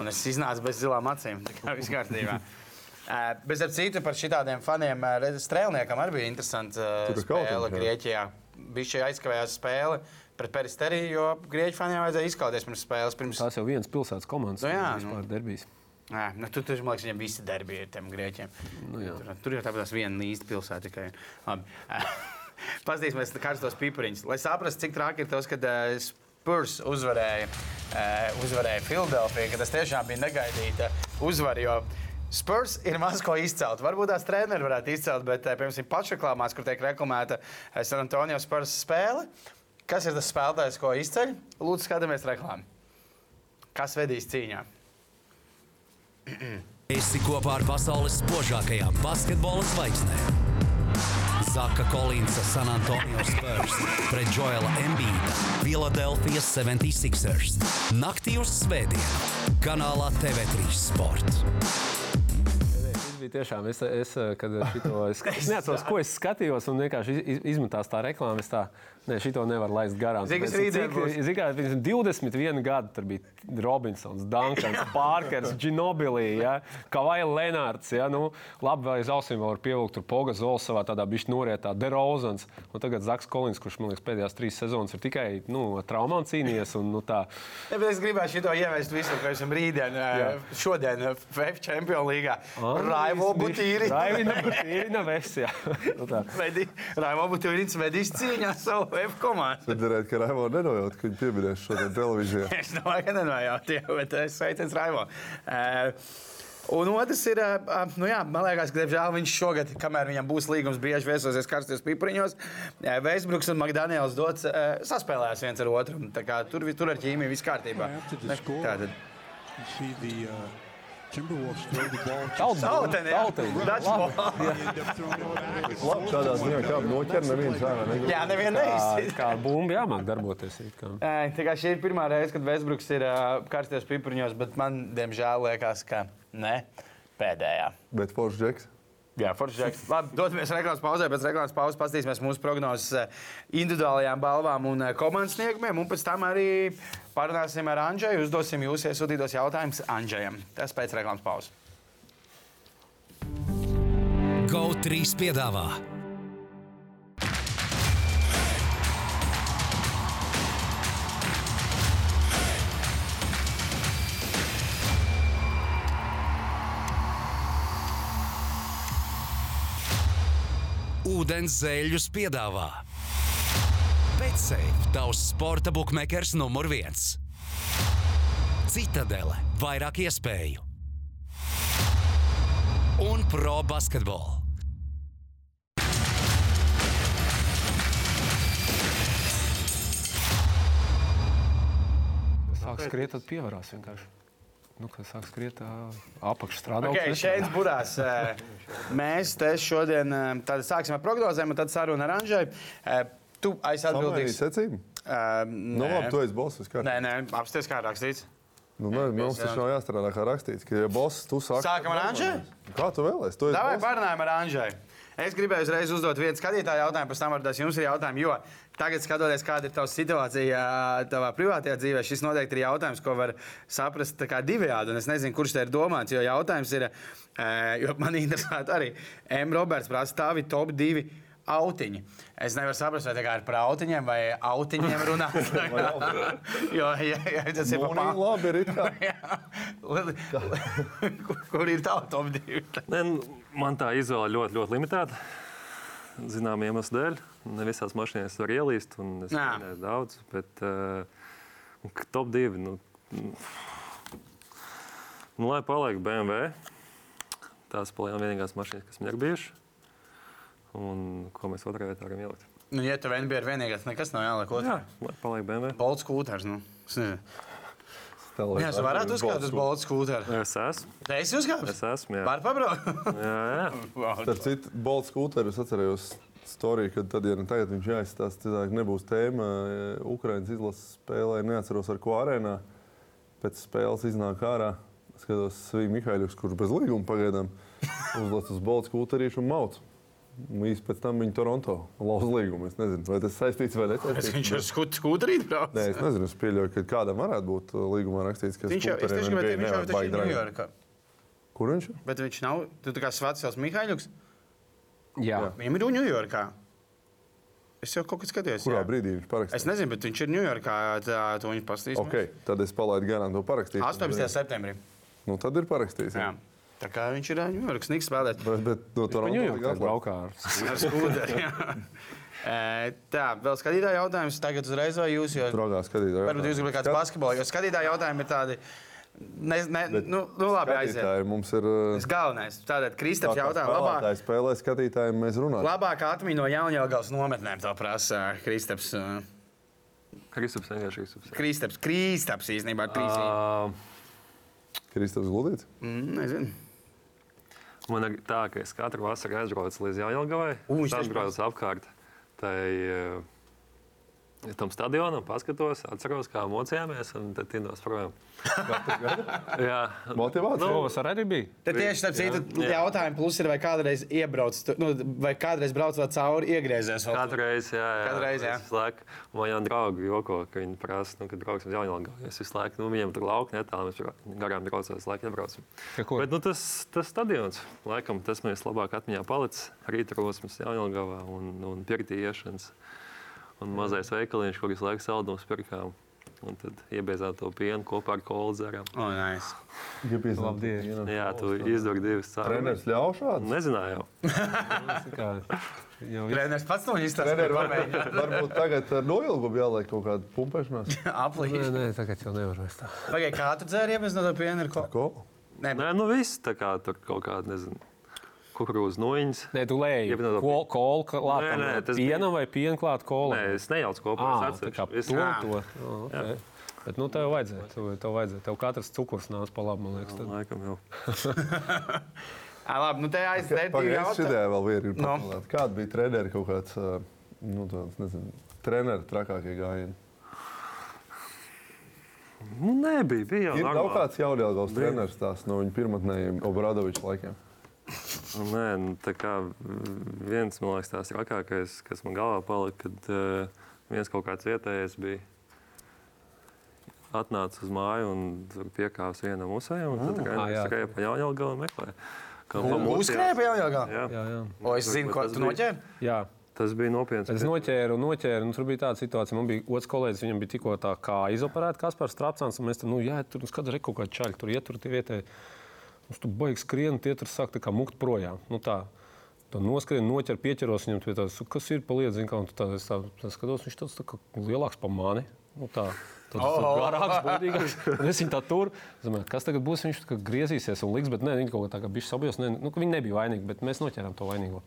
Un es iznācu bez zilām acīm. Tā kā viss kārtībā. Bez ap citu par šādiem faniem, Strēlniekam arī bija interesanti spēle. Grieķijā. Bija šī aizkavējās spēle pret Peristeriju, jo Grieķu faniem vajadzēja izkauties pirms spēles. Pirms...
Tās jau viens pilsētas komandas.
Nu jā,
vispār
nu.
derbijas.
Nē, nu, tur, tur, man liekas, viņiem visi darbi ir tiem grieķiem.
Nu, jā.
tur, tur jau tāpat viena īsta pilsēta tikai. Paskatīsimies uz karstos pipariņus. Lai saprastu, cik traki ir tas, kad uh, Spurs uzvarēja, uh, uzvarēja Filadelfiju, ka tas tiešām bija negaidīta uzvara. Jo Spurs ir maz ko izcelt. Varbūt tās treneris varētu izcelt, bet, uh, piemēram, pašreklāmās, kur tiek reklamēta San Antonio Spurs spēle, kas ir tas spēlētājs, ko izceļ? Lūdzu, skatāmies reklāmu. Kas vedīs cīņā?
Esi kopā ar pasaules spožākajām basketbola zvaigznēm. Zaka Kolinsa, San Antonio Spurs pret Joela Embīda, Philadelphia 76ers. Naktī uz Svētdienu, kanālā TV3 Sport.
Bija tiešām, es, es kad šito, es, es neatceros, ko es skatījos, un vienkārši iz- izmetās tā reklāma. Es tā Nē, šito nevar laist garām. Kā, pirms 21 gadu tur bija Robinsons, Dunkans, Parkers, Ginobili, ja? Kavai Lenārds. Ja? Nu, labi, vai uz ausīm vēl var pievilkt tur Poga Zols savā tādā bišķi norietā, Derozans. Un tagad Zaks Kolins, kurš man liekas pēdējās trīs sezonas ir tikai nu, traumām cīnījies. Un, nu, tā,
Ja, es gribēju šo ievest visur, ka esam rītdien, eh, šodien FF Champions League. Raivo Butīri.
Raivina Butīrina. Nu.
Vedi- Raivo Butīrins vedīs cīņā savu FF komandu.
Redzēt, ka Raivo nenojūt, ka viņi pieminēs šodien televīzijā.
Es domāju, ka nenojauti, jā, bet es sveiciens Raivo. Uh, Un otrs ir, uh, nu jā, man liekas, ka diemžēl viņš šogad, kamēr viņam būs līgums, bieži viesosies karstos pipariņos. Vēsbruks un Makdaniels dots saspēlēs viens ar otru. Tā kā Tur, tur ar ķīmiju viss kārtībā.
After the score, Timberwolves throw the ball. to
Tauta,
Tauteni, jā.
Tauteni.
That's
Labi.
tādā ziņā, kā noķer neviens ārā. negrib.
Jā, neviena
Kā,
neizsaka.
kā bumba jāmāk darboties. it kā.
Ē, Tā kā šī ir pirmā reize, kad Vēsbruks ir uh, karstos pipariņos, bet man, diemžēl, liekas, ka ne pēdējā.
Bet Foršs Džeks.
Jā, forši. Džeks. Labi, dodamies reklāmas pauzē. Pēc reklāmas pauzes paskatīsimies mūsu prognozes eh, individuālajām balvām un eh, komandas sniegumiem. Un pēc tam arī parunāsim ar Andžēju. Uzdosim jūsu iesūtītos jautājumus Andžējam. Tas pēc reklāmas pauzes.
GO3 piedāvā Ūdens zēļus piedāvā Betsafe, tavs sporta buklets numur viens. Citadele, vairāk iespēju un pro basketbolu.
Sāk skriet, tad pievarās vienkārši. Nu, kad sāk skriet, apakšā strādā.
Okay, šeit burās. eh, Mēs te šodien tad sāksim ar prognozēm, un tad saruna ar Andžēju. Eh, Tu esi atbildīgs.
secību.
Eh,
Nu, labi, tu esi kārtībā.
Nē, nē, apstāties kā rakstīts.
Nu, nē, mums taču nav jāstrādā kā rakstīts. Ka, ja boss, tu saki,
Sākam ar Andžēju?
Kā tu vēlēsies? Tu esi
Davai parunājam ar Andžēju. Es gribēju uzreiz uzdot vienu skatītāju jautājumu, pēc tam tas jums ir jautājums. Jo tagad, skatoties, kāda ir tava situācija tavā privātajā dzīvē, šis noteikti ir jautājums, ko var saprast tā divējādi. Es nezinu, kurš te ir domāts. Jo jautājums ir, jo man interesē arī M. Roberts prasa, stāvi top 2 autiņi. Es nevaru saprast, vai tā kā ir par autiņiem vai autiņiem runāt. jo, ja, ja tas ir
Nu,
par
nē, labi, ir.
Kur- Kur ir tā top 2?
Ne, nu, man tā izvēle ļoti, ļoti limitēta. Zinām, iemeslu dēļ. Ne visās mašīnās var ielīst, un es neesmu daudz. Bet uh, top 2. Nu, nu, lai paliek BMW. Tās paliek vienīgās mašīnas, kas man ir bijušas. Un ko mēs otrajā vietā varam ielikt?
Nu, ja tev NBA ir vienīgais, nekas nav jāliek
Jā,
otrā.
lai paliek BMW.
Bolts skūters. Nu. Jā, es varētu uzkāpt uz bolts skūteru.
Es esmu.
Es uzkāpu.
Es esmu. Jā,
Var pabraukt.
jā. jā.
Starp citu, Bolts Kūteru es atceros storiju, kad tad, ja ne tagad viņš jāizstāsta, citādi nebūs tēma. Ukraiņas izlases spēlē, neatceros ar ko arēnā. Pēc spēles iznāk ārā. Skatos, Svīja Mihaiļus, kurš bez līguma pagaidām uzlaiž uz Bolts Kūterīšu un mauc. Īsti pēc tam viņa Toronto lauza līgumu. Es nezinu, vai tas saistīts vai
Es
nesaistīts.
viņš ir skūt, skūterīt brauc.
Nē, es nezinu, es pieļauju, ka kādam varētu būt uh, līgumā rakstīts, ka
Viņš jau, viņš ir Ņujorkā.
Kur viņš ir?
Bet viņš nav, tu kā Svētsels Mihaiļuks,
Jā,
viņam ir Ņujorkā. Es jau kaut kad skatījos.
Kurā
jā.
brīdī viņš parakstīja?
Es nezinu, bet viņš ir Ņujorkā, tā to viņš pastāstīs.
Okay, tad es palaidu garām to parakstīt.
18. septembrī.
Nu, tad ir parakstījis.
Jā. Tā kā viņš ir Ņujorkas Niks spēlētājs.
Bet, bet no Toronto atlaist.
braukā ar.
Ē, Tā, vēl skatītāju jautājums. Tagad uzreiz vai jūs? Jo...
Draugā skatītāji.
Varbūt jūs gribat kādu basketbolu, jo skatītāji jautājumi ir tādi. Ne, ne, nu, nu, labi, aiziet.
Mums ir.
Tas galvenais. Tātad Kristaps jautā, labāk,
Labāk spēlē skatītājiem mēs runājam.
labākā atmiņa no Jaunjēlgavas nometnēm. To prasa Kristaps.
Kristaps vienkārši Kristaps.
Kristaps, Kristaps īstenībā trīs.
Uh,
Kristaps Gludīts.
Mm, nezinu.
Man ir tā, ka es katru vasaru aizbraucu līdz Jāņalgavai.
U, viņš
Tad
tieši
braucu apkārt. Tai, uh, tam stadionam, paskatos, atceros, kā mocījāmies, un tad tinos projām. Jā,
Motivācija?
Nu,
Pavasarī arī bija.
Te tieši starp citu jautājumu plus ir, vai kādreiz iebrauc, nu, vai kādreiz brauc vēl cauri iegriezies.
reizi, jā, jā.
Katru reizi, jā.
Visu laiku, man jau draugi joko, ka viņi prasa, nu, kad brauksim uz Jaunjēlgā. Es visu laiku, nu, viņiem tur lauka netālu, mēs garām braucam, visu laiku nebraucam. Bet, nu, tas, tas stadions, laikam, tas man vislabāk atmiņā palicis. Rīta rosmas Jaunjēlgavā un, un pirtī iešanas. Un mazais veikaliņš, kur visu laiku saldumus pirkām. Un tad iebiezām to pienu kopā ar kolu dzerām.
O, nice.
Gribīs
Labdien.
Jā, tu izdod divas
Treneris
cēloņas.
ļauj šādu?
Nezināju.
Jau.
Treneris pats to izstāsta.
Treneri var- varbūt tagad ar noilgumu jāliek kaut kāda pumpēšanās.
Nē,
Aplīši.
nē, tagad jau nevar vairs tā.
Pagaid, kā tu dzēri, ja mēs no tā piena ir ko?
Ko?
Nē,
Nē, nu viss tā kā tur kaut kāda, nezinu, kukurūza noiņas.
Nē, tu lēji.
No to
Kol, kol klāt
Nē, nē, tas
pienam vai pienu klāt kolam?
Nē, es nejaucu kopā.
Ā,
es
tā kā
atsevišķi. Es-
to,
Jā.
to. Oh, okay. Bet, nu, tev vajadzēja. Tev, tev vajadzēja. Tev katrs cukurs nāca pa labi, man liekas. Tad.
Laikam jau.
Ā, labi, nu te
Pagaidām,
jautājumi.
šitā vēl viena ir
No.
pamanāta. Kāda bija treneri kaut kāds, nu, tāds, nezinu, treneri trakākie gājieni?
Nu, nebija. Bija jau
Ir
normāli.
kāds jaunielgals
Bija.
treneris tās no viņa pirmotnējiem Obradoviča laikiem.
Nē, nu, tā kā viens man liekas, tās rakākais, kas man galvā palika, kad uh, viens kaut kāds vietējais bija atnācis uz māju un piekāpis vienam musējam. un Tad
Ah,
treneris
jā.
skrēja pa jaunjēlgavu un meklēja. Kā
Un
pamocījās.
Uzskrēja pie jaunjēlgā?
Jā.
Jā.
O, es zinu, ko
Tas
tu
bija-
noķēri.
jā.
Tas bija nopietns.
Es noķēru, noķēru, un tur bija tāda situācija. Man bija otrs kolēģis, viņam bija tikko tā kā izoperēta Kaspars Strapcāns, un mēs tur, nu, jā, tur skatām, re, kaut kāda čaļa, tur ietur tie vietēji. Mums tur baigs skrien, tie tur sāk mukt projām. Nu, tā. Tā noskrien, noķer, pieķeros viņam, pie tāds, kas ir paliedzis, tā, es tā, tā skatos, viņš tāds tā kā lielāks par mani. Nu, tā. Tad oh. garāks, būtīgāks. Es viņu tā tur, domāju, kas tagad būs. Viņš griezīsies un liks, bet ne, viņi kaut kā tā kā bišķi sabijos. Ne, nu, ka viņi nebija vainīgi, bet mēs noķērām to vainīgo.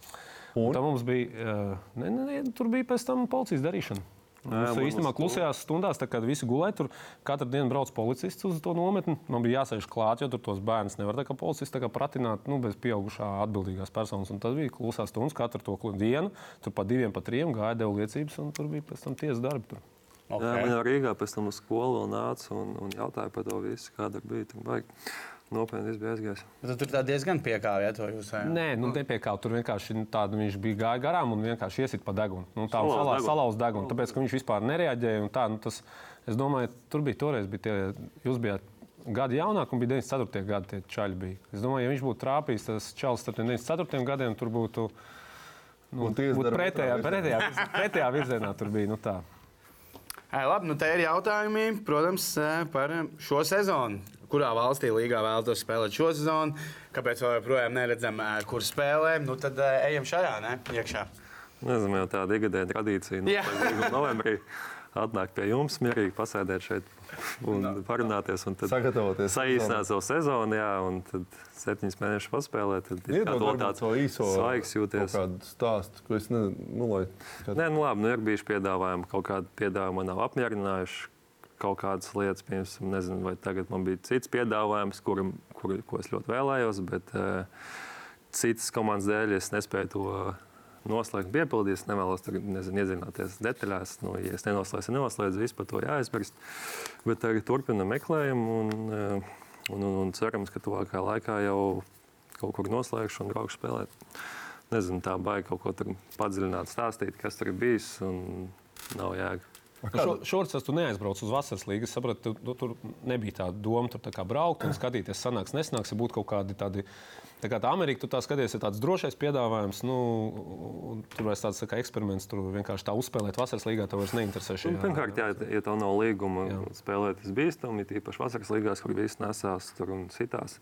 Un? Tā mums bija, ne, ne, ne, tur bija pēc tam policijas darīšana. Mums
man
īstenībā klusajās stundās, kad visi gulēja, tur katru dienu brauc policists uz to nometni. Man bija jāsēž klāt, jo tur tos bērnus nevar tā kā policists tā kā pratināt nu, bez pieaugušā atbildīgās personas. Un tas bija klusās stundas katru to dienu. Tur pa diviem, pa trim gāja, deva liecības, un tur bija pēc tam tiesas darbi. Tur.
Jā, man jau Rīgā pēc tam uz skolu vēl nāca un, un jautāja par to visu, kāda bija. Nopietni viss bija aizgājis.
Bet tu tur tā diezgan piekāpja to jūs.
Nē, nu, nepiekāpj. Tur vienkārši nu, tādu viņš bija gājis garām un vienkārši iesit pa degunu. Nu, tā
Salauz
salā,
degunu.
salauz degunu. Tāpēc, ka viņš vispār nereaģēja. un Tā, nu, tas, es domāju, tur bija toreiz, bija tie, jūs bijāt gadi jaunāk, un bija 94. gadi tie čaļi. Bija. Es domāju, ja viņš būtu trāpījis tas čalis starp tiem 94. gadiem, tur būtu. Nu, būtu pretējā, pretējā, pretējā virzienā tur bija. Nu, tā.
Ai, labi, nu te ir jautājumi, protams, par šo sezonu. Kurā valstī līgā vēlaties spēlēt šo sezonu? Kāpēc vēl joprojām neredzam, kur spēlē? Nu, tad ejam šajā, ne? Iekšā.
Nezinu, jau tāda ikgadēja tradīcija. Nu, tagad novembrī atnākt pie jums, mierīgi pasēdēt šeit un parunāties. Un tad
Sagatavoties
Saīsināt savu sezonu, jā, un tad septiņus mēnešus paspēlēt. Tad ir
Iedod
kā tāds
īso
svaigs jūties.
kaut kādu stāstu, ko es nezinu, nu, lai skat-
Nē, nu labi, nu ir bijuši piedāvājumi, kaut kādi piedāvājumi man nav apmierinājuši. Kaut kādas lietas, piemēram, nezinu, vai tagad man bija cits piedāvājums, kuru, kuru, ko es ļoti vēlējos, bet uh, citas komandas dēļ es nespēju to noslēgt, piepildīt. Es nevēlos tur iedzināties detaļās. Nu, ja es nenoslēdzu, nenoslēdzu, viss par to jāaizmirst. Bet tagad turpinam meklējumu un, eh, un, un, un cerams, ka tuvākajā laikā jau kaut kur noslēgšu un braukšu spēlēt. Nezinu, tā baigi kaut ko padziļināt, stāstīt, kas tur bijis. Nav jēga.
Šo, šorts tu neaizbrauc uz vasaras līniju. Es sapratu, tu, tu, tur nebija tā doma tur tā kā braukt un skatīties, sanāks, nesnāks. Ja būtu kaut kādi tādi, tā kā tā Amerika, tu tā skaties, ir tāds drošais piedāvājums. Nu, tur vairs tāds tā kā eksperiments, tur vienkārši tā uzspēlēt vasaras līgā, tev vairs neinteresē.
Un,
šajā-
pirmkārt, jā, ja tev nav līguma
Jā.
spēlēt, tas bīstami, tīpaši vasaras līgās, kur viss nesās tur un citās.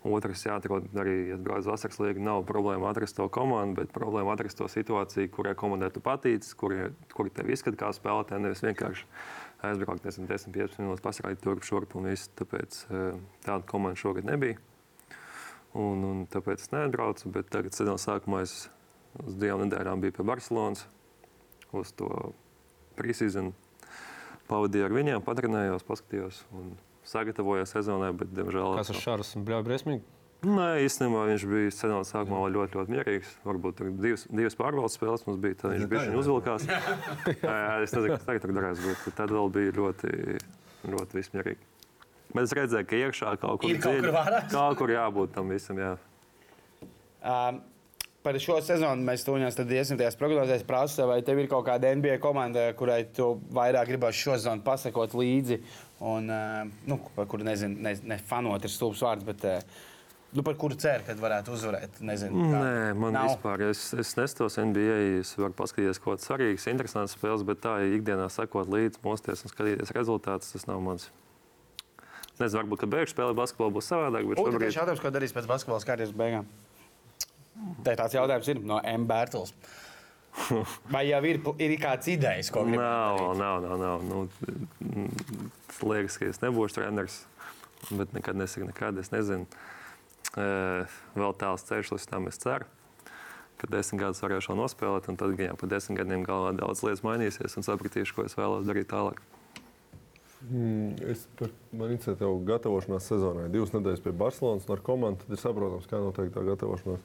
Otrs, jāatrod arī, ja brauc uz vasaras līniju, nav problēma atrast to komandu, bet problēma atrast to situāciju, kurai komandai tu patīc, kur, kur tev izskatās kā spēlētāji, nevis vienkārši aizbraukt, nezinu, 10, 15 minūtes, pasakāt, turp, šurp un viss. Tāpēc eh, tāda komanda šogad nebija. Un, un tāpēc es neatbraucu, bet tagad sezonas sākumā es uz divām nedēļām biju pie Barcelonas uz to preseason. Pavadīju ar viņiem, patrenējos, paskatījos un sagatavojos sezonai, bet, diemžēl,
Kas ar šāras un bļauju briesmīgi?
Nē, īstenībā viņš bija sezonas sākumā vēl ļoti, ļoti mierīgs. Varbūt divas, divas pārbaudas spēles mums bija. Tad viņš bija viņa uzvilkās. jā, jā, es nezinu, kas tagad darās, bet tad vēl bija ļoti, ļoti viss mierīgi. Bet es redzēju, ka iekšā kaut kur
Ir kaut kur
dziļi-
varas?
Kaut kur jābūt tam visam, jā.
Um, par šo sezonu mēs tuņās tad iesim tajās prognozēs. Prasu, vai tev ir kaut kāda NBA komanda, kurai tu vairāk gribēsi šo sezonu pasakot līdzi, un, uh, nu, par kuru nezinu, ne, ne fanot ir stulbs vārds, bet uh, nu, par kuru cer, kad varētu uzvarēt. Nezinu, kā.
Nē, man
Nav.
vispār, es, es nestos NBA, es varu paskatīties kaut kādas svarīgas, interesantas spēles, bet tā, ja ikdienā sekot līdzi, mosties un skatīties rezultātus, tas nav mans. Nezinu, varbūt, kad beigšu spēlēt basketbolu, būs savādāk, bet šobrīd
ko darīs pēc basketbola karjeras beigām? Tā tāds jautājums ir no M. Bērtls. Vai jau ir, ir kāds idejas, ko gribētu
nav, nav, nav. nav. Nu, mm, tas liekas, ka es nebūšu treneris, bet nekad nesaku, nekad es nezinu. E, vēl tāls ceļš, līdz tam es ceru. Ka desmit gadus varēšu vēl nospēlēt, un tad, gan jau pa desmit gadiem galvā daudz lietas mainīsies, un sapratīšu, ko es vēlos darīt tālāk.
Mm, Es par tev gatavošanās sezonai. Divas nedēļas pie Barcelonas un ar komandu. Tad ir saprotams, kā notiek tā gatavošanās.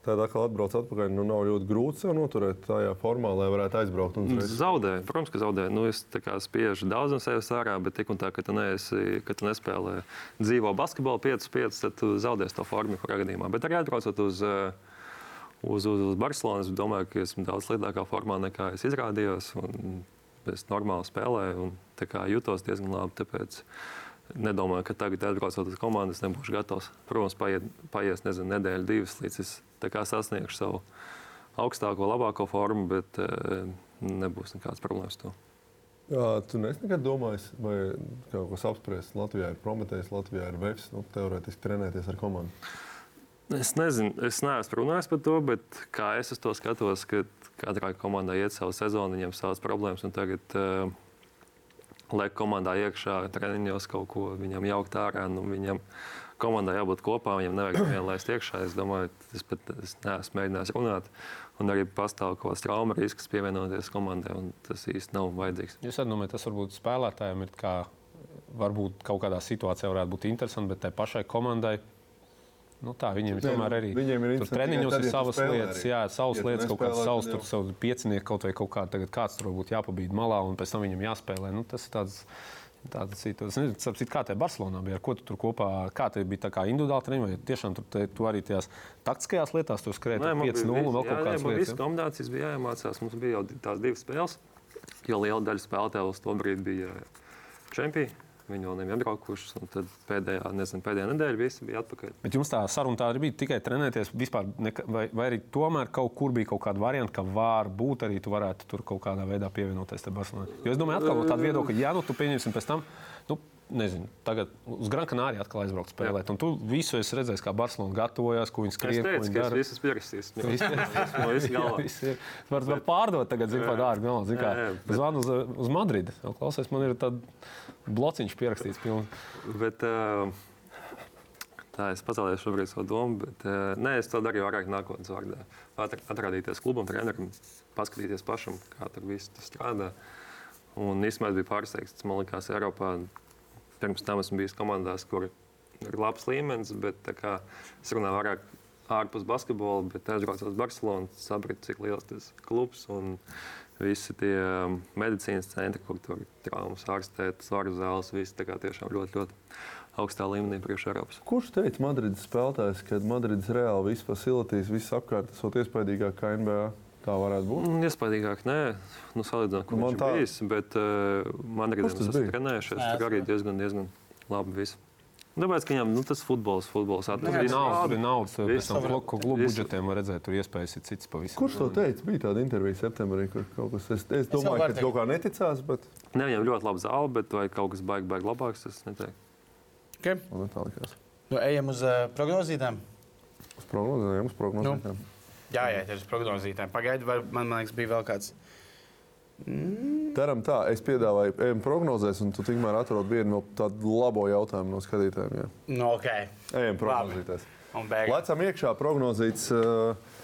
Tad atkal atbrauc atpakaļ. Nu, nav ļoti grūti sev noturēt tajā formā, lai varētu aizbraukt.
Zaudēju, protams, ka zaudēju. Nu, es spiežu daudz no sevis ārā, bet tik un tā, ka tu, neesi, ka tu nespēlē dzīvo basketbolu 5-5, tad tu zaudēsi to formu, kurā gadījumā. Bet arī atbraucot uz, eh, uz, uz, uz Barcelonas, es domāju, ka esmu daudz sliktākā formā nekā es izrādījos. Es normāli spēlēju un jutos diezgan labi. Tāpēc nedomāju, ka tagad, atbraucot uz komandu, es nebūšu gatavs. Protams, paiet, paies nezinu, nedēļa, divas, līdz es sasniegšu savu augstāko, labāko formu, bet e, nebūs nekādas problēmas. ar To.
Jā, tu nekad domājis, vai kaut kas apspriests. Latvijā ir Prometējs, Latvijā ir Vēfs. Nu, teorētiski trenēties ar komandu.
Es nezinu, es neesmu runājis par to, bet kā es to skatos, ka katrā komandā iet savu sezonu, viņiem savas problēmas. Tagad, uh, lai komandā iekšā treniņos kaut ko viņam jaukt ārā, nu, viņam komandai jābūt kopā, viņam nevajag vienu laist iekšā. Es domāju, es pat es neesmu mēģinājis runāt. Un arī pastāv kaut kāds trauma risks pievienoties komandai, un tas īsti nav vajadzīgs.
Jūs domājat, tas varbūt spēlētājiem ir kā, varbūt kaut kādā situācijā varētu būt interesanti, bet tai pašai komandai. Nu tā, viņiem ir tomēr arī
viņiem ir
treniņos ir savas
spēlē
lietas, jā, savas
Ja
lietas, kaut kāds savs, tur
jau.
savs piecinieks, kaut vai kaut kā tagad kāds tur varbūt jāpabīd malā un pēc tam viņam jāspēlē. Nu, tas ir tāds. Tāda situācija. Es nezinu, kā tā Barcelonā bija. Ar ko tu tur kopā, kā te bija tā kā individuāli treniņš, vai tiešām tur te, tu arī tajās taktiskajās lietās tur skrēja
Nē, man
5-0 un vēl kaut kādas
lietas. Visas kombinācijas bija jāiemācās. Mums bija jau tās divas spēles. Jo liela daļa spēlētāju uz to brīdi bija čempioni. Viņi vēl nebija apbraukuši. un Tad pēdējā, nezinu, pēdējā nedēļa visi bija atpakaļ.
Bet jums tā saruna tā arī bija tikai trenēties, vispār, neka, vai, vai arī tomēr kaut kur bija kaut kāda varianta, ka var būt arī tu varētu tur kaut kādā veidā pievienoties Barcelonai. Jo es domāju, atkal no tāda viedokļa, ja nu tu pieņemsim pēc tam. Nu, Nezinu, tagad uz Gran Canaria atkal aizbraukt spēlēt. Un tu visu esi redzējis, kā Barcelona gatavojas, ko viņi
Es
skrien, ko
teicu, ka es visas pierakstīs.
Viss ir-. Var, var pārdot tagad, zinu, par dārgu galvu. Zinu, kā
bet-
zvanu uz, uz Madridi. Klausies, man ir tāds blociņš pierakstīts. Piln.
Bet, ā, tā es pazaudēju šobrīd savu domu, bet ā, nē, es to darīju vairāk nākotnes vārdā. Atrādīties klubam, trenerim, paskatīties pašam, kā tur viss strādā. Un īstenībā es biju pārsteigts. Man liekas, Eiropā pirms tam esmu bijis komandās, kur ir labs līmenis, bet kā es runāju vairāk ārpus basketbola, bet aizbraucu uz Barcelonu, sapratu, cik liels tas klubs un visi tie um, medicīnas centri, kur tur traumas ārstēt, svaru zāles, viss tā kā tiešām ļoti, ļoti augstā līmenī priekš Eiropas.
Kurš teica Madrides spēlētājs, ka Madrides reāli viss facilities, viss apkārt esot iespējīgāk kā NBA? Tā varētu būt.
Mm, Iespaidīgāk, nē, nu, salīdzinot, kur
Man
viņš ir
tā-
bijis, bet uh, man arī
tas bija?
trenējušies, tur arī
es-
diezgan, diezgan labi viss. Tāpēc, ka viņam nu, tas futbols, futbols
Tur
attīstās.
ir nauda, tur ir nauda. Pēc tam klubu klubu budžetiem var redzēt, tur iespējas ir cits pavisam.
Kurš to teica? Bija tāda intervija septembrī, kur kaut kas. Es, es domāju,
varu
ka kaut kā neticās, bet
Ne, viņam ļoti labi zāle, bet vai kaut kas baigi, baigi labāks, tas neteiktu.
Okay.
man tā likās.
Nu, ejam uz uh, prognozītēm.
Uz prognozēm, uz prognozēm.
Nu. Jā, jā, ir uz prognozītēm. Pagaidiet, vai man, man liekas, bija vēl kāds.
Darām tā, es piedāvāju, ejam prognozēs, un tu tikmēr atrod vienu no tādu labo jautājumu no skatītājiem. Jā.
Nu, ok.
Ejam
beigās.
Lecam iekšā prognozīts. Uh,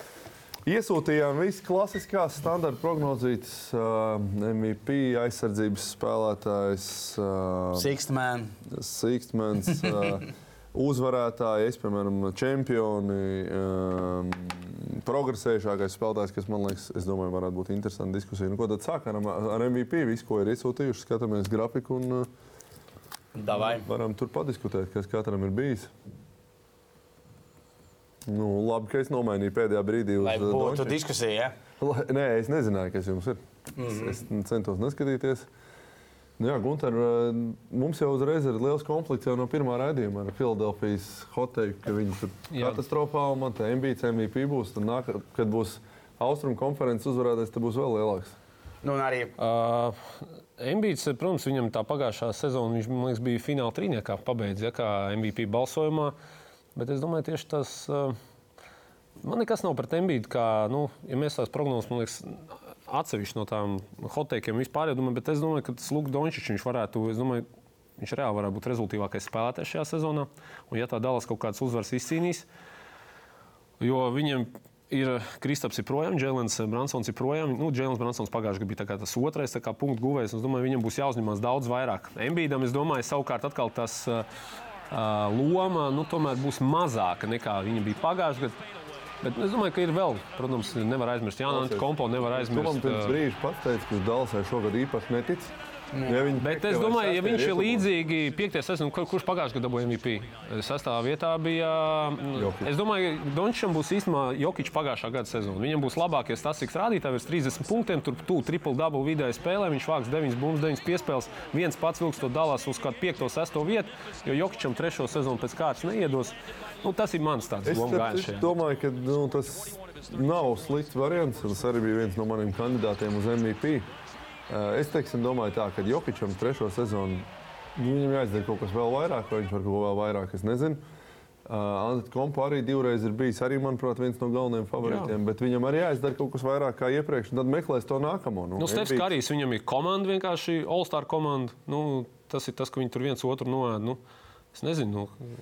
Iesūtījām visas klasiskās standarta prognozītas, uh, MVP aizsardzības spēlētājs, uh,
Sixth man.
Sīkstmens. Uh, uzvarētāji, es, piemēram, čempioni, um, progresējušākais spēlētājs, kas man liekas, es domāju, varētu būt interesanta diskusija. Nu, ko tad sākam ar, ar MVP? Visu, ko ir iesūtījuši, skatāmies grafiku un uh,
Davai.
varam tur padiskutēt, kas katram ir bijis. Nu, labi, ka es nomainīju pēdējā brīdī
Lai
uh,
būtu
Dončiču.
diskusija. Ja?
Lai- Nē, es nezināju, kas jums ir. Mm -hmm. Es centos neskatīties. Nu, jā, Gunter, eh, mums jau uzreiz ir liels konflikts jau no pirmā raidījuma ar Filadelfijas hoteiku, ka viņi tur katastrofāli man te MBC MVP būs. Tad nāk, kad būs Austrum konferences uzvarētājs, tad būs vēl lielāks.
Nu, arī
Uh, Embīts, protams, viņam tā pagājušā sezona, viņš man liekas, bija fināla trīniekā pabeigts, ja, kā MVP balsojumā. Bet es domāju, tieši tas. Uh, man nekas nav pret Embītu, kā, nu, ja mēs tās prognozes, man liekas, atsevišķi no tām hoteikiem vispār, ja domāju, bet es domāju, ka tas Lukas Dončičs, viņš varētu, domāju, viņš reāli varētu būt rezultātīvākais spēlētājs šajā sezonā. Un ja tā Dallas kaut kādas uzvaras izcīnīs, Jo viņiem ir Kristaps, ir projām, Jēlens Bransons ir projām. Nu, Jēlens Bransons pagājušajā gadā bija tas otrais punktu guvējs. Es domāju, viņam būs jāuzņemas daudz vairāk. Embīdam, es domāju, savukārt atkal tas uh, uh, loma nu, tomēr būs mazāka nekā viņa bija pagājušajā gadā. Bet es domāju, ka ir vēl, protams, nevar aizmirst Jānu Kompo, nevar aizmirst.
pirms
uh,
brīža pats teici, ka uz Dalsai šogad īpaši netic. Ja
Bet es domāju, ja viņš ir līdzīgi piektajā sezonā, kur, kurš pagājušajā gadā dabūja MVP? Sastāvā vietā bija. mm,
Jokic.
Es domāju, ka Dončam būs īstenībā Jokic pagājušā gada sezona. Viņam būs labākie statistikas rādītāji, virs 30 punktiem, tur tu triple double vidēji spēlē. Viņš vāks 9 bumbas, 9 piespēles. Viens pats vilks to dalās uz kādu 5, 6 vietu, jo Jokicam trešo sezonu pēc kārtas neiedos. Nu, tas ir mans tāds
Es, citu,
šajā.
domāju, ka nu, tas nav slikts variants. un Tas arī bija viens no maniem kandidātiem uz MVP. Uh, Es teiksim, domāju, tā, ka Jokičam trešo sezonu nu, viņam jāizdara kaut kas vēl vairāk, vai viņš var kaut ko vēl vairāk. Es nezinu. Uh, Anita Kompa arī divreiz ir bijis, arī, manuprāt, viens no galvenajiem favorītiem. Bet viņam arī jāizdara kaut kas vairāk kā iepriekš, un tad meklēs to nākamo.
Nu, Stefs
Embiids-
Karijs, viņam ir komanda, vienkārši All-Star komanda. Nu, tas ir tas, ka viņi tur viens otru noēd. Nu, es nezinu, nu,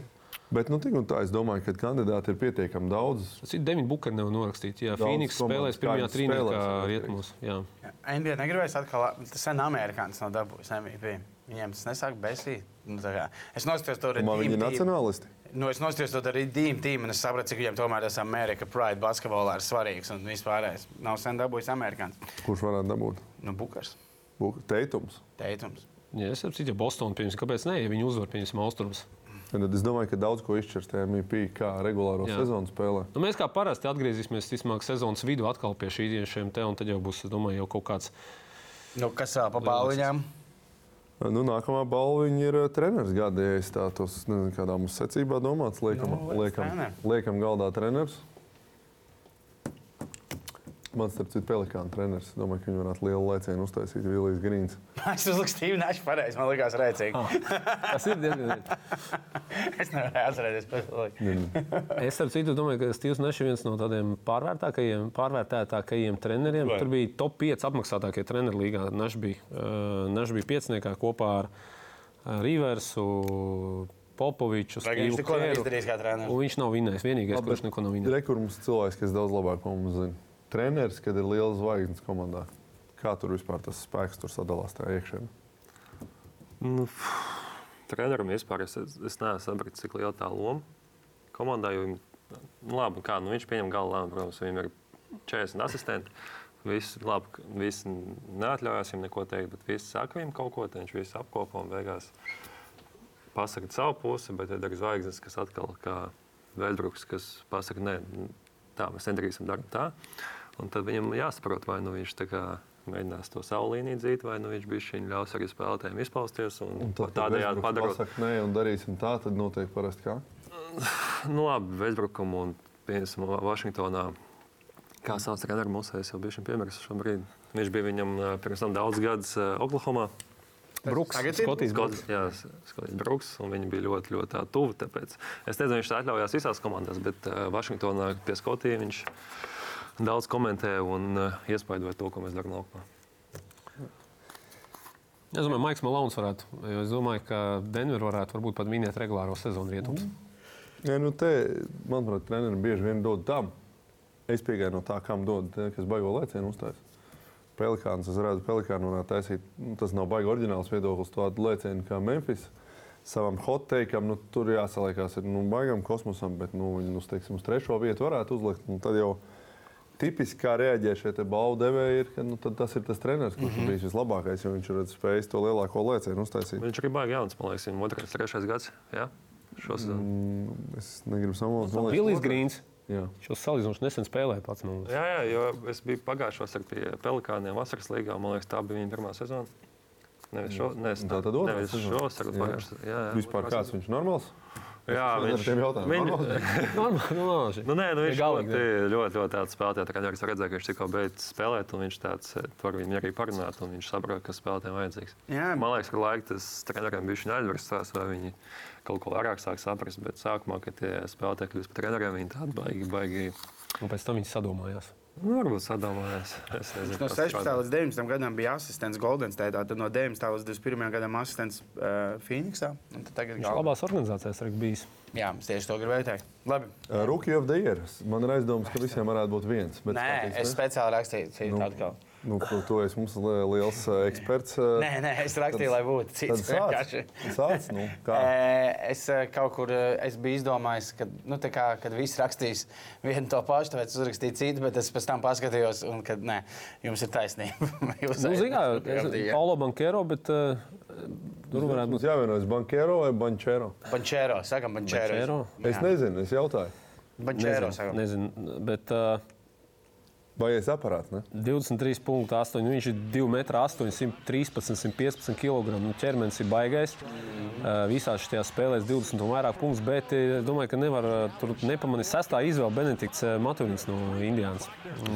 Bet, nu, tik un tā, es domāju, ka kandidāti ir pietiekami daudz.
tas ir Deviņš Bukers nevar norakstīt. Jā, Phoenix spēlēs pirmajā
skaidrs
trīniekā
spēlēs, jā,
rietumos.
NBA negribēs atkal, tas sen amerikānis nav dabūjis MVP. Viņiem tas nesāk besīt. Nu, es nostājos to
Man viņi ir nacionālisti.
Nu, es nostājos to arī Dīmu tīmu, un es sapratu, cik viņiem tomēr tas Amerika Pride basketbolā ir svarīgs un vispārējais. Nav sen dabūjis amerikānis.
Kurš varētu dabūt?
Nu, Bukars,
Buk- Teitums.
teitums.
Jā, es saprotu, ja Bostonā pirms, kāpēc ne, ja viņi uzvar pirms Austrums.
Tad es domāju, ka daudz ko izšķirs tajā MVP, kā regulāro
Jā.
sezonu spēlē.
Nu, mēs kā parasti atgriezīsimies vismaz sezonas vidū atkal pie šī- šiem te, un tad jau būs, es domāju, jau kaut kāds.
Nu, kas vēl pa balviņām?
Nu, nākamā balva ir treneris gada. Ja es tā tos nezinu, kādā mums secībā domāts, liekam,
Nu, liec
liekam, liekam galdā treneris. Man starp citu pelikāna treneris. Domāju, ka viņi varētu lielu lēcienu uztaisīt Vilijas Grīns.
Es uzliku Našu pareizi, man likās rēcīgi.
Tas ir diezgan.
es nevarēju atcerēties pēc tam.
Es ar citu domāju, ka Steve's Nešs ir viens no tādiem pārvērtākajiem, pārvērtētākajiem treneriem.
Vai?
Tur bija top 5 apmaksātākie treneri līgā. Nešs bija, uh, Nešs bija pieciniekā kopā ar Riversu, Popoviču,
Vai viņš neko nav izdarījis kā treneris?
Un viņš nav vinnējis. Vienīgais,
Labi,
kurš neko nav vinnējis.
Rekurms cilvēks, kas daudz labāk par mums zina. Treneris, kad ir liels zvaigznes komandā. Kā tur vispār tas spēks tur sadalās tajā iekšēnē?
Nu, trenerim vispār es, es neesmu sapratis, cik liela tā loma komandā. Jo, viņam- nu, labi, kā, nu, viņš pieņem galvu lēmumu, protams, viņam ir 40 asistenti. Visi, labi, visi neatļaujās viņam neko teikt, bet visi saka viņam kaut ko, viņš visu apkopo un beigās pasaka savu pusi, bet ir zvaigznes, kas atkal kā Vēdruks, kas pasaka, nē, tā mēs nedarīsim darbu tā. Un tad viņam jāsaprot, vai nu viņš tā kā mēģinās to savu līniju dzīt, vai nu viņš bija šī ļaus arī spēlētājiem izpausties un, un
tad
tādējādi padarot.
pasaka, nē, un darīsim tā, tad notiek parasti kā.
Nu, labi, Vēsbrukumu un piemēram Vašingtonā. Kā sauc treneru mūsu, es jau biju viņam piemirsis šobrīd. Viņš bija viņam pirms tam daudz gadus Oklahomā.
Ir?
Skotijas Bruks.
jā, Skotijas Bruks, un viņi bija ļoti, ļoti tā tuvu. Tāpēc es nezinu, viņš tā atļaujās visās komandās, bet Vašingtonā pie Skotijas viņš daudz komentē un uh, iespaidoja to, ko mēs darām laukumā.
Es domāju, Maiks Malons varētu. jo Es domāju, ka Denver varētu varbūt pat minēt regulāro sezonu rietumus.
Ja, nu te, manuprāt, trenerim bieži vien dod tam. Es piegāju no tā, kam dod, kas baigo lēcienu uzstājas. Pelikāns, es redzu, pelikānu varētu taisīt. nu, Tas nav baigi oriģināls viedoklis, tādu lēcienu kā Memphis. savam hot teikam, nu, tur jāsaliekās ar nu, baigam kosmosam, bet nu, viņi nu, teiksim, uz trešo vietu varētu uzlikt. Nu, tad jau tipiski kā reaģē šie balvu devēji, ir, ka nu, tas ir tas treneris, kurš mm -hmm. bijis vislabākais, jo viņš ir spējis to lielāko lēcienu uztaisīt.
Viņš arī baigi jauns, man liekas, viņam otrais, trešais gads. Jā? Šos,
mm, es negribu samalot.
Billijs Grīns.
Jā.
Šo salīdzinoši nesen spēlēju pats. Nu.
Jā, jā, jo es biju pagājušos ar pie Pelikāniem vasaras līgā. Man liekas, tā bija viņa pirmā sezona. Nevis šo, nevis
Tā tad otrā
nevis šo sarunu
Jā.
pagājušajā. Jā, jā,
Vispār kāds viņš ir normāls?
Jā,
Ar tiem jautājumiem.
Viņ,
Normāli, normāli.
nu, nē, nu, viņš
galīgi,
ļoti, ļoti, ļoti tāds spēlētājs. Treneris redzēja, ka viņš tikko beidz spēlēt, un viņš tāds, eh, tur viņu arī parunāt, un viņš saprot, kas spēlētājiem vajadzīgs.
Jā.
Man liekas, ka laika tas treneriem bija aizverstās, vai viņi kaut ko vairāk sāk saprast, bet sākumā, kad tie spēlētāji kļūst par treneriem, viņi tādi baigi, baigi,
Un pēc tam viņi sadomājās.
Nu, varbūt sadomājās. Es nezinu,
No
kas
16.
strādā.
līdz 19. gadam bija asistents Golden State, tad no 19. līdz 21. gadam asistents uh, Phoenixā. Tagad
Viņš
galvenais.
labās organizācijās arī bijis.
Jā, es tieši to gribēju teikt. Labi.
Rookie of the Year. Man ir aizdoms, ka visiem varētu būt viens. Bet
Nē,
skatīsimies.
es speciāli rakstīju citu
Nu,
atkal.
Nu, esi mums li- liels eksperts.
Nē, nē, es rakstīju, lai būtu
Tad
cits.
sāc.
vienkārši.
Sāc, nu, kā?
Es kaut kur es biju izdomājis, ka, nu, tā kā, kad viss rakstīs vienu to pašu, tāpēc es uzrakstīju citu, bet es pēc tam paskatījos, un kad nē, jums ir taisnība. Jūs
Nu,
ejat-
Zinām,
Jā.
Paulo Bankero, bet uh, tur varētu
Mums
būt
jāvienojas Bankero vai Bančero.
Bančēro, sakam, bančēro.
Banchero?
Es nezinu, es jautāju.
Bančēro,
nezinu,
sakam.
nezinu, bet uh,
Vai es aparāts? Ne?
23,8. Viņš ir 2,8 m, 113, 115 kg. Nu, ķermenis ir baigais. Visās šajās spēlēs 20 un vairāk punktus, bet domāju, ka nevar tur nepamanīt sestā izvēle Benedikts Maturins no Indijas.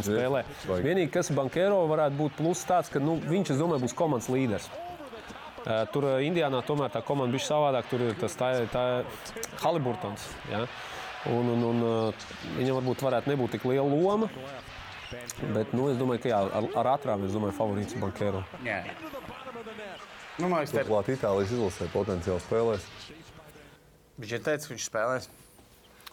Spēlē. Vienīgi, kas Bankero varētu būt pluss tāds, ka nu, viņš, es domāju, būs komandas līderis. Tur Indijānā tomēr tā komanda bija savādāk. Tur ir tas tā, tā Haliburtons. Ja? Un, un, un, viņam varbūt varētu nebūt tik liela loma. Bet nu, es domāju, ka jā, ar, ar ātrām es domāju, favorīts ir Bankero.
Jā. Nu,
Turklāt Itālijas izlasē potenciāli spēlēs.
viņš ir teicis, ka viņš spēlēs.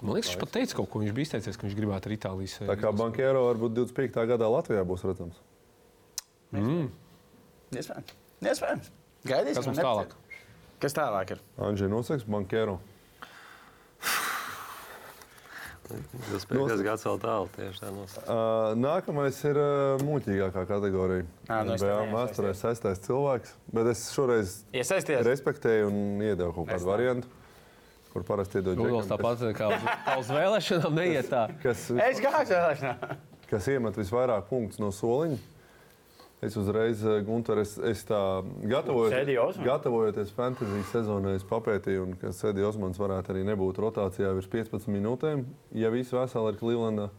Man liekas, viņš pat teica kaut ko. Viņš bija izteicies, ka viņš gribētu ar Itālijas.
Tā kā Bankero varbūt 25. gadā Latvijā būs redzams.
Iespējams. Iespējams. Gaidīsim.
Kas mums tālāk?
Kas tālāk ir?
Anģē nosaks Bankero.
Tas pēdējais gads vēl tālu. Tā nos.
Uh, nākamais ir uh, muļķīgākā kategorija.
Ā, nu
NBA
tev
vēsturē sestais cilvēks. Bet es šoreiz
Iesaisties.
respektēju un iedevu kaut kādu variantu, kur parasti iedod džekam,
tāpat kā uz, kā uz vēlēšanām neiet tā.
kas,
Es gāju vēlēšanā.
kas iemet visvairāk punktus no soliņa. Es uzreiz, eh, Gunter, es, es tā
Osmans?
gatavojoties fantasy sezonai, es papētīju, un ka Sēdi Osmans varētu arī nebūt rotācijā virs 15 minūtēm, ja viss veseli ir Clevelandā.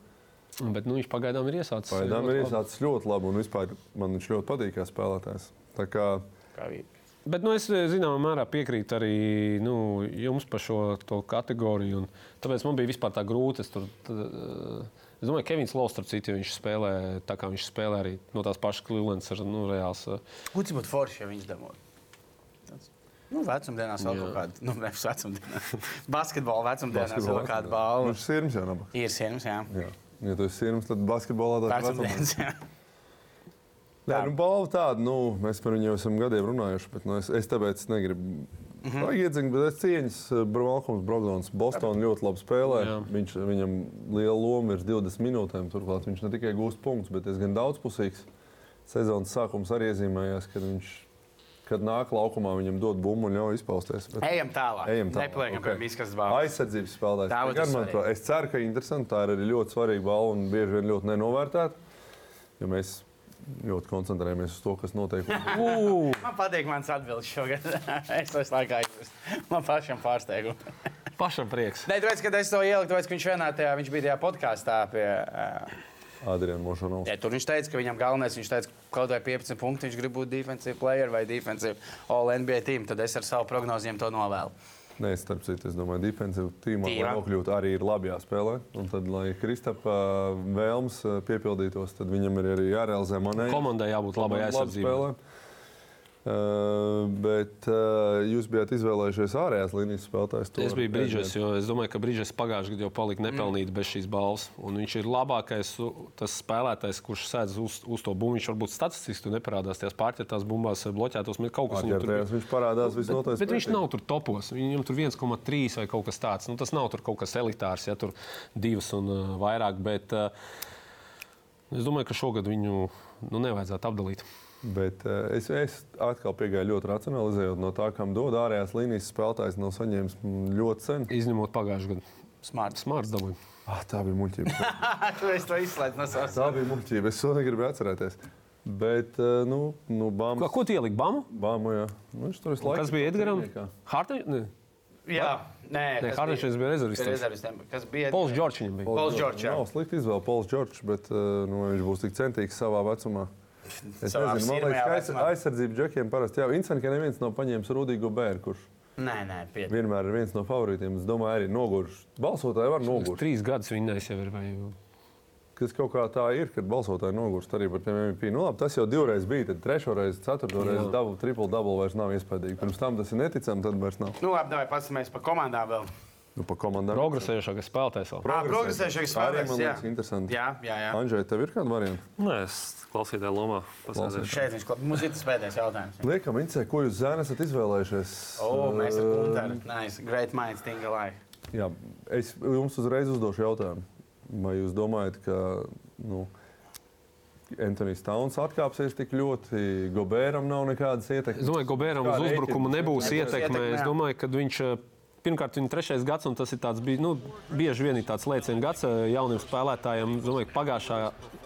Bet nu, viņš pagaidām ir iesācis.
Pagaidām ir iesācis ļoti labi, un vispār man viņš ļoti patīk kā spēlētājs. Tā kā
Kā?
Bet nu, es zināmā mērā piekrītu arī nu, jums par šo to kategoriju. un Tāpēc man bija vispār tā grūti. Es, tur, t, es domāju, ka Kevins Lovs, starp citu, viņš spēlē tā, kā viņš spēlē arī no tās pašas Clevelands. ar, Nu, reāls, uh,
Gudrs būtu forši, ja viņš. Tāds, Nu, vecumdienās vēl kaut kāda, nu, nevis vecumdienās. Basketbola vecumdienās vēl
basketbolā-
kāda balva.
Viņš ir sirds jau nabaks.
Ir sienas, jā.
Jā. Ja tu esi sirds, tad basketbolā tas ir
Vecumdienas, jā.
Nē, nu, balva tāda, nu, mēs par viņu jau esam gadiem runājuši, bet nu, es, es tāpēc negribu mm. -hmm. iedzīt, bet es cieņas Malcolms Brogdons. Bostonā ļoti labi spēlē.
Jā.
Viņš, viņam liela loma ir 20 minūtēm. Turklāt viņš ne tikai gūst punktus, bet diezgan daudzpusīgs. Sezonas sākums arī iezīmējās, kad viņš, kad nāk laukumā, viņam dod bumbu un ļauj izpausties. Bet...
Ejam tālāk.
Ejam tālāk.
Nepaliekam
Ok.
pie miskas balvas.
Aizsardzības spēlētājs.
Tā svarīgi.
manuprāt, Es ceru, ka interesanti. Tā ir arī ļoti svarīga balva un bieži vien ļoti nenovērtēta. Jo mēs ļoti koncentrējamies uz to, kas notiek.
Man patīk mans atbildes šogad. es to jūtu. Man pašam pārsteigumu.
pašam prieks.
Nē, tāpēc, kad es to ieliku, tāpēc, ka viņš vienā tajā, viņš bija tajā podkāstā pie. Uh,
Adrians Mošanovs.
ja, tur viņš teica, ka viņam galvenais, viņš teica, ka kaut vai 15 punkti, viņš grib būt defensive player vai defensive all NBA team. Tad es ar savu prognozēm to novēlu.
Nē, starp citu, es domāju, defensīvā tīmā, lai nokļūtu, arī ir labi jāspēlē. Un tad, lai Kristapa vēlmes eh, piepildītos, tad viņam ir arī jārealizē monēta.
Komandai jābūt labai aizsardzībai.
Uh, bet uh, jūs bijat izvēlējušies ārējās līnijas spēlētājs.
Es biju Brīdžers, jo es domāju, ka Brīdžers pagājušajā gadā jau palika nepelnīti mm. bez šīs balvas. Un viņš ir labākais tas spēlētājs, kurš sēdz uz, uz to bumbu. Viņš varbūt statistiski neparādās tajās pārķertās bumbās, bloķētos. Kaut kas
viņam tur
viņš
parādās visnotaļ.
Bet, bet viņš nav tur topos. Viņam tur 1,3 vai kaut kas tāds. Nu, tas nav tur kaut kas elitārs, ja tur divas un uh, vairāk. Bet uh, es domāju, ka šogad viņu nu, nevajadzētu apdalīt.
Bet uh, es, es atkal piegāju ļoti racionalizējot no tā, kam dod ārējās līnijas spēlētājs, nav saņēmis ļoti sen.
Izņemot pagājušā gada.
Smart.
Smart dabūja.
Ah, tā bija muļķība.
tu esi to izslēdzis no savas.
Tā bija muļķība. Es to negribu atcerēties. Bet, uh, nu, nu bāmas.
Ko, ko tu ieliki? Bāmu?
Bāmu, jā. Nu, viņš tur visu laiku.
Kas bija Edgaram? Hartaņš?
Jā, nē,
nē Hartaņš bija
rezervists. Kas bija?
Pols Džordžs.
Pols Džordžs.
Nav slikti izvēle Pols Džordžs, bet uh, nu, viņš būs tik centīgs savā vecumā. Es nezinu, man liekas, ka aizsardzību džekiem parasti jau ka neviens nav paņēmis Rudīgu Bēru, kurš
nē, nē, pietiek.
vienmēr ir viens no favorītiem. Es domāju, arī nogurš. Balsotāji var nogurt.
Trīs gadus viņais jau ir. Vai...
Kas kaut kā tā ir, kad balsotāji nogurst arī par tiem MVP. Nu, labi, tas jau divreiz bija, tad trešo reizi, ceturto reizi double, triple double vairs nav iespējams. Pirms tam tas ir neticami, tad vairs nav.
Nu, labi, davai paskatīsimies pa komandām vēl.
Nu.
Progresējušākais spēlētājs.
Progresējušākais spēlētājs.
Jā, interesanti.
Jā, jā, jā.
Andžai, tev ir kāda varianta?
Nē, es klausītāju lomā.
Šeit viņš klāt. Mums ir tas pēdējais jautājums. Jā.
Liekam, Incē, ko jūs zēni esat izvēlējušies?
O, oh, mēs ar Kunteru. Nice. Great minds think alike.
Jā, es jums uzreiz uzdošu jautājumu. Vai jūs domājat, ka nu, Antonius Tauns atkāpsies tik ļoti, Gobēram nav nekādas ietekmes?
Es domāju, ka Gobēram uz uzbrukumu nebūs ietekme. Es domāju, ka viņš pirmkārt, viņa trešais gads, un tas ir tāds, nu, bieži vien tāds lēcienu gads jauniem spēlētājiem. Domāju, pagājušā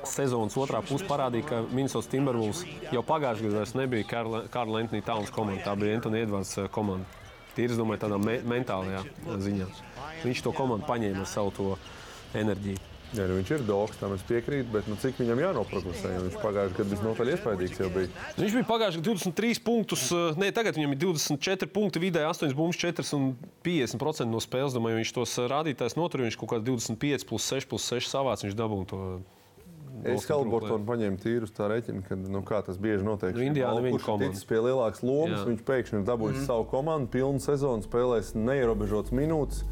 sezonas otrā pusē parādīja, ka Minnesota Timberwolves jau pagājušajā gadā nebija Karla Antoni Towns komanda, tā bija Antoni Edvards komanda. Tīri, es domāju, tādā me mentālajā ziņā. Viņš to komandu paņēma ar savu enerģiju.
Jā, nu viņš ir doks, tam es piekrītu, bet nu, cik viņam jānoprogresē? Viņš pagājušajā gadā visnotaļ iespaidīgs jau bija.
Viņš bija pagājušajā gadā 23 punktus, eh, ne tagad viņam ir 24 punkti, vidēji 8 bumbas, 4 un 50% no spēles. Domāju, viņš tos eh, rādītājs notur, viņš kaut kā 25 plus 6 plus 6 savāds, viņš dabūja to.
Es Kalbortonu paņēmu tīru uz tā rēķina, ka nu, tas bieži notiek.
Nu, viņa komanda.
Viņš pie lielākas lomas, Jā. viņš pēkšņi ir dabūjis mm. savu komandu, pilnu sezonu, spēlēs neierobežotas minūtes